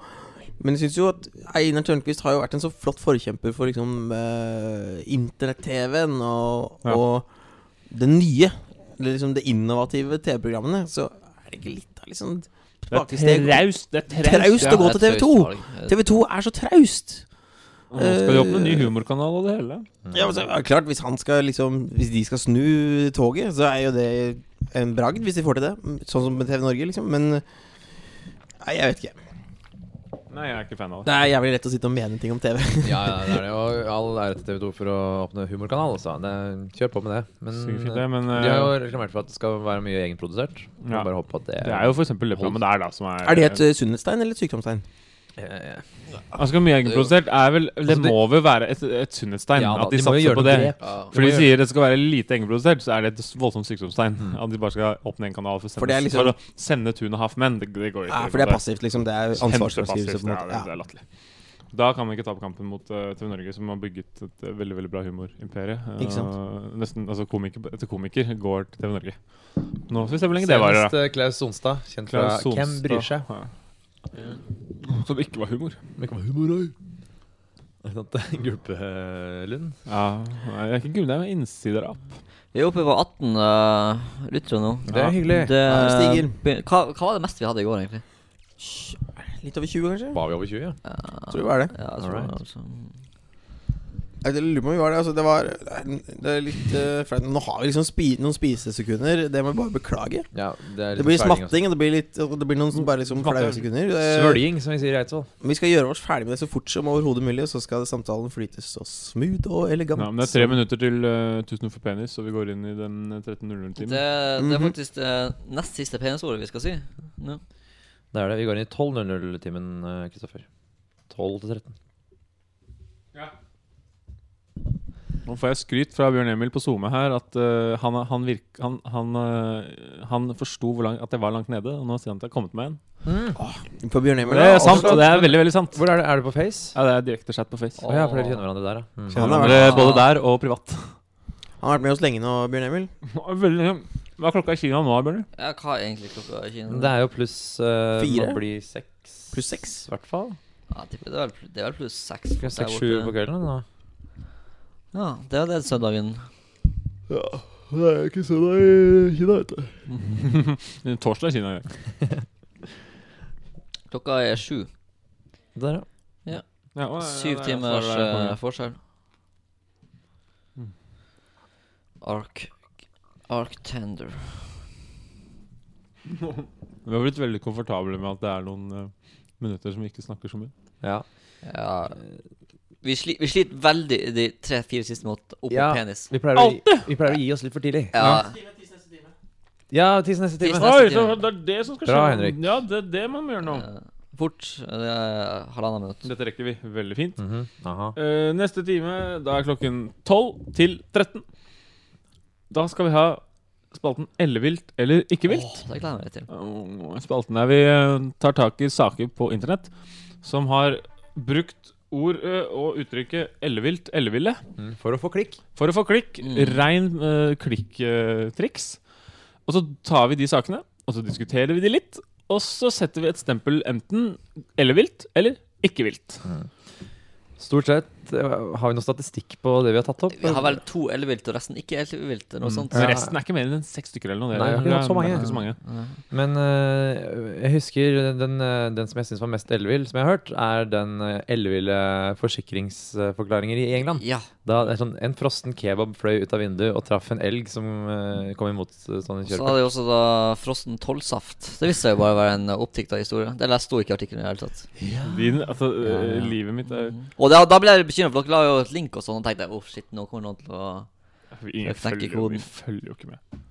Men jeg syns jo at Einar Tørnquist har jo vært en så flott forkjemper for liksom eh, internett-TV-en og, Ja. og det nye. Eller liksom det innovative TV-programmene. Så er det ikke litt av liksom tilbakesteg? traust. Det er Traust å gå til Det er et TV2. TV2 er så traust. Nå skal de åpne en ny humorkanal og det hele. Ja, men så, ja, klart, hvis han skal liksom Hvis de skal snu toget, så er jo det en bragd, hvis de får til det. Sånn som med TV Norge, liksom. Men Nei, jeg vet ikke. Nei, jeg er ikke fan av det. Det er jævlig lett å sitte og mene ting om TV. Ja, ja, det er det. Og all ære til TV2 for å åpne humorkanal. altså. det, kjør på med det. Men det, men de har jo eh, reklamert for at det skal være mye egenprodusert. Ja. Bare håpe at det det er jo for eksempel det programmet der, da, som er Er det et uh, sunnhetstegn eller et sykdomstegn? Eh, Altså mye egenprodusert er vel Det Altså, det- må vel være et, et sunnhetstegn Ja at de, de satser på det. Ja. For de de sier det skal være lite egenprodusert, så er det et voldsomt sykdomstegn. Mm. At de bare skal åpne en kanal for, For det er liksom- for å sende Two and a Half Men. Det, det går ikke. Ja, for det er passivt, liksom. Det er ansvarsfraskrivelse, på en måte. Ja, det er latterlig. Da kan man ikke tape kampen mot uh, TV Norge, som har bygget et uh, veldig veldig bra humorimperie. Uh. Nesten, altså komiker etter komiker går til TV Norge. Nå får vi se hvor lenge det varer. Senest Klaus Sonstad, kjent Klaus fra Hvem bryr seg? Ja. Som ikke var humor. Men ikke var humor, oi. Gulpelund. Ja, nei, det er ikke gul, det er innsiderapp. Vi er oppe på 18 uh, lyttere nå. Det er hyggelig. Det, Ja, stiger. hva, hva var det meste vi hadde i går, egentlig? Litt over 20, kanskje? Var vi over 20? Ja? Ja, Tror vi var det. Ja, jeg tror Alright. det, altså. Jeg lurer på om vi var det. Altså, det var Det er litt uh, flaut. Nå har vi liksom spi noen spisesekunder. Det må vi bare beklage. Ja, det, er Det blir smatting, og det blir litt og Det blir noen bare liksom flaue sekunder. Eh, Svølging, som vi sier i Eidsvoll. Vi skal gjøre oss ferdig med det så fort som overhodet mulig, og så skal samtalen flyte så smooth og elegant. Ja, men det er tre minutter til uh, Tusen ord for penis, og vi går inn i den eh, 13.00-timen. Det, det er Mhm. faktisk det nest siste penisordet vi skal si. Ja. Det er det. Vi går inn i 12.00-timen, eh, Kristoffer. 12 til 13. Nå får jeg skryt fra Bjørn Emil på SoMe her at uh, han, han, virk, han, han, uh, han forsto at jeg var langt nede, og nå sier han at jeg har kommet meg igjen. For Bjørn Emil Det er sant, og det er veldig veldig sant. Hvor er det? Er du på Face? Ja, det er direkte chat på Face. Oh. ja, for dere kjenner hverandre der, ja. Mm. Kjenner hverandre både der og privat. Han har vært med oss lenge nå, Bjørn Emil. Veldig, hva er klokka i Kina nå, Bjørn? Ja, hva er egentlig klokka i Kina? Det er jo pluss uh, Fire? Må bli seks. Pluss seks. I hvert fall. Ja, det, er vel, det er pluss seks. Seks-sju på kvelden. Da. Ja, det er det søndagen. Ja, det er ikke søndag i Kina, vet du. Torsdag i Kina. Ja. Klokka er sju. Der, ja. Ja, og- Syv ja, timers er det eh, forskjell. Ark Ark Tender. Vi har blitt veldig komfortable med at det er noen uh, minutter som vi ikke snakker så mye. ja. Ja Vi, sli, vi sliter veldig de tre-fire siste mot opp Ja. på penis. Vi pleier, å, gi- vi pleier å gi oss litt for tidlig. Ja, Ja, tids neste time. Oi, time. så det er det som skal skje. Bra, Henrik. Ja, det er det man må gjøre nå. eh, Fort. Det er halvannet minutt. Dette rekker vi veldig fint. Mhm. Aha. uh, neste time, da er klokken 12 til 13. Da skal vi ha spalten Ellevilt eller ikke vilt. Åh, det gleder jeg meg til. Og Spalten der vi eh, tar tak i saker på internett som har brukt ord og uttrykket ellevilt, elleville Mm, For å få klikk. for å få klikk. Mm. Rein uh, klikktriks. og så tar vi de sakene, og så diskuterer vi de litt. Og så setter vi et stempel enten ellevilt eller ikke vilt. Stort sett har vi noe statistikk på det vi har tatt opp. Vi har vel to ellevilt og resten ikke ellevilt. Mm. sånt. Ja. resten er ikke mer enn seks stykker eller noe. Nei, har ikke så mange. Det er ikke så mange. Ja. Men uh, jeg husker den, eh, den som jeg syns var mest ellevill, som jeg har hørt, er den elleville forsikringsforklaringer i England. Ja. Da det er sånn, En frossen kebab fløy ut av vinduet og traff en elg som uh, kom imot Sånn Så hadde de også da frossen tollsaft. Det viste seg jo bare å være en oppdikta historie. Det leste- sto ikke i artikkelen i det hele tatt. Din, altså, Ja, eh, ja. Livet mitt er Og da, da ble jeg bekymret, for dere la jo et link og sånn, og tenkte jeg oh shit, nå kommer noen til å Ingen koden. følger, vi følger jo ikke med.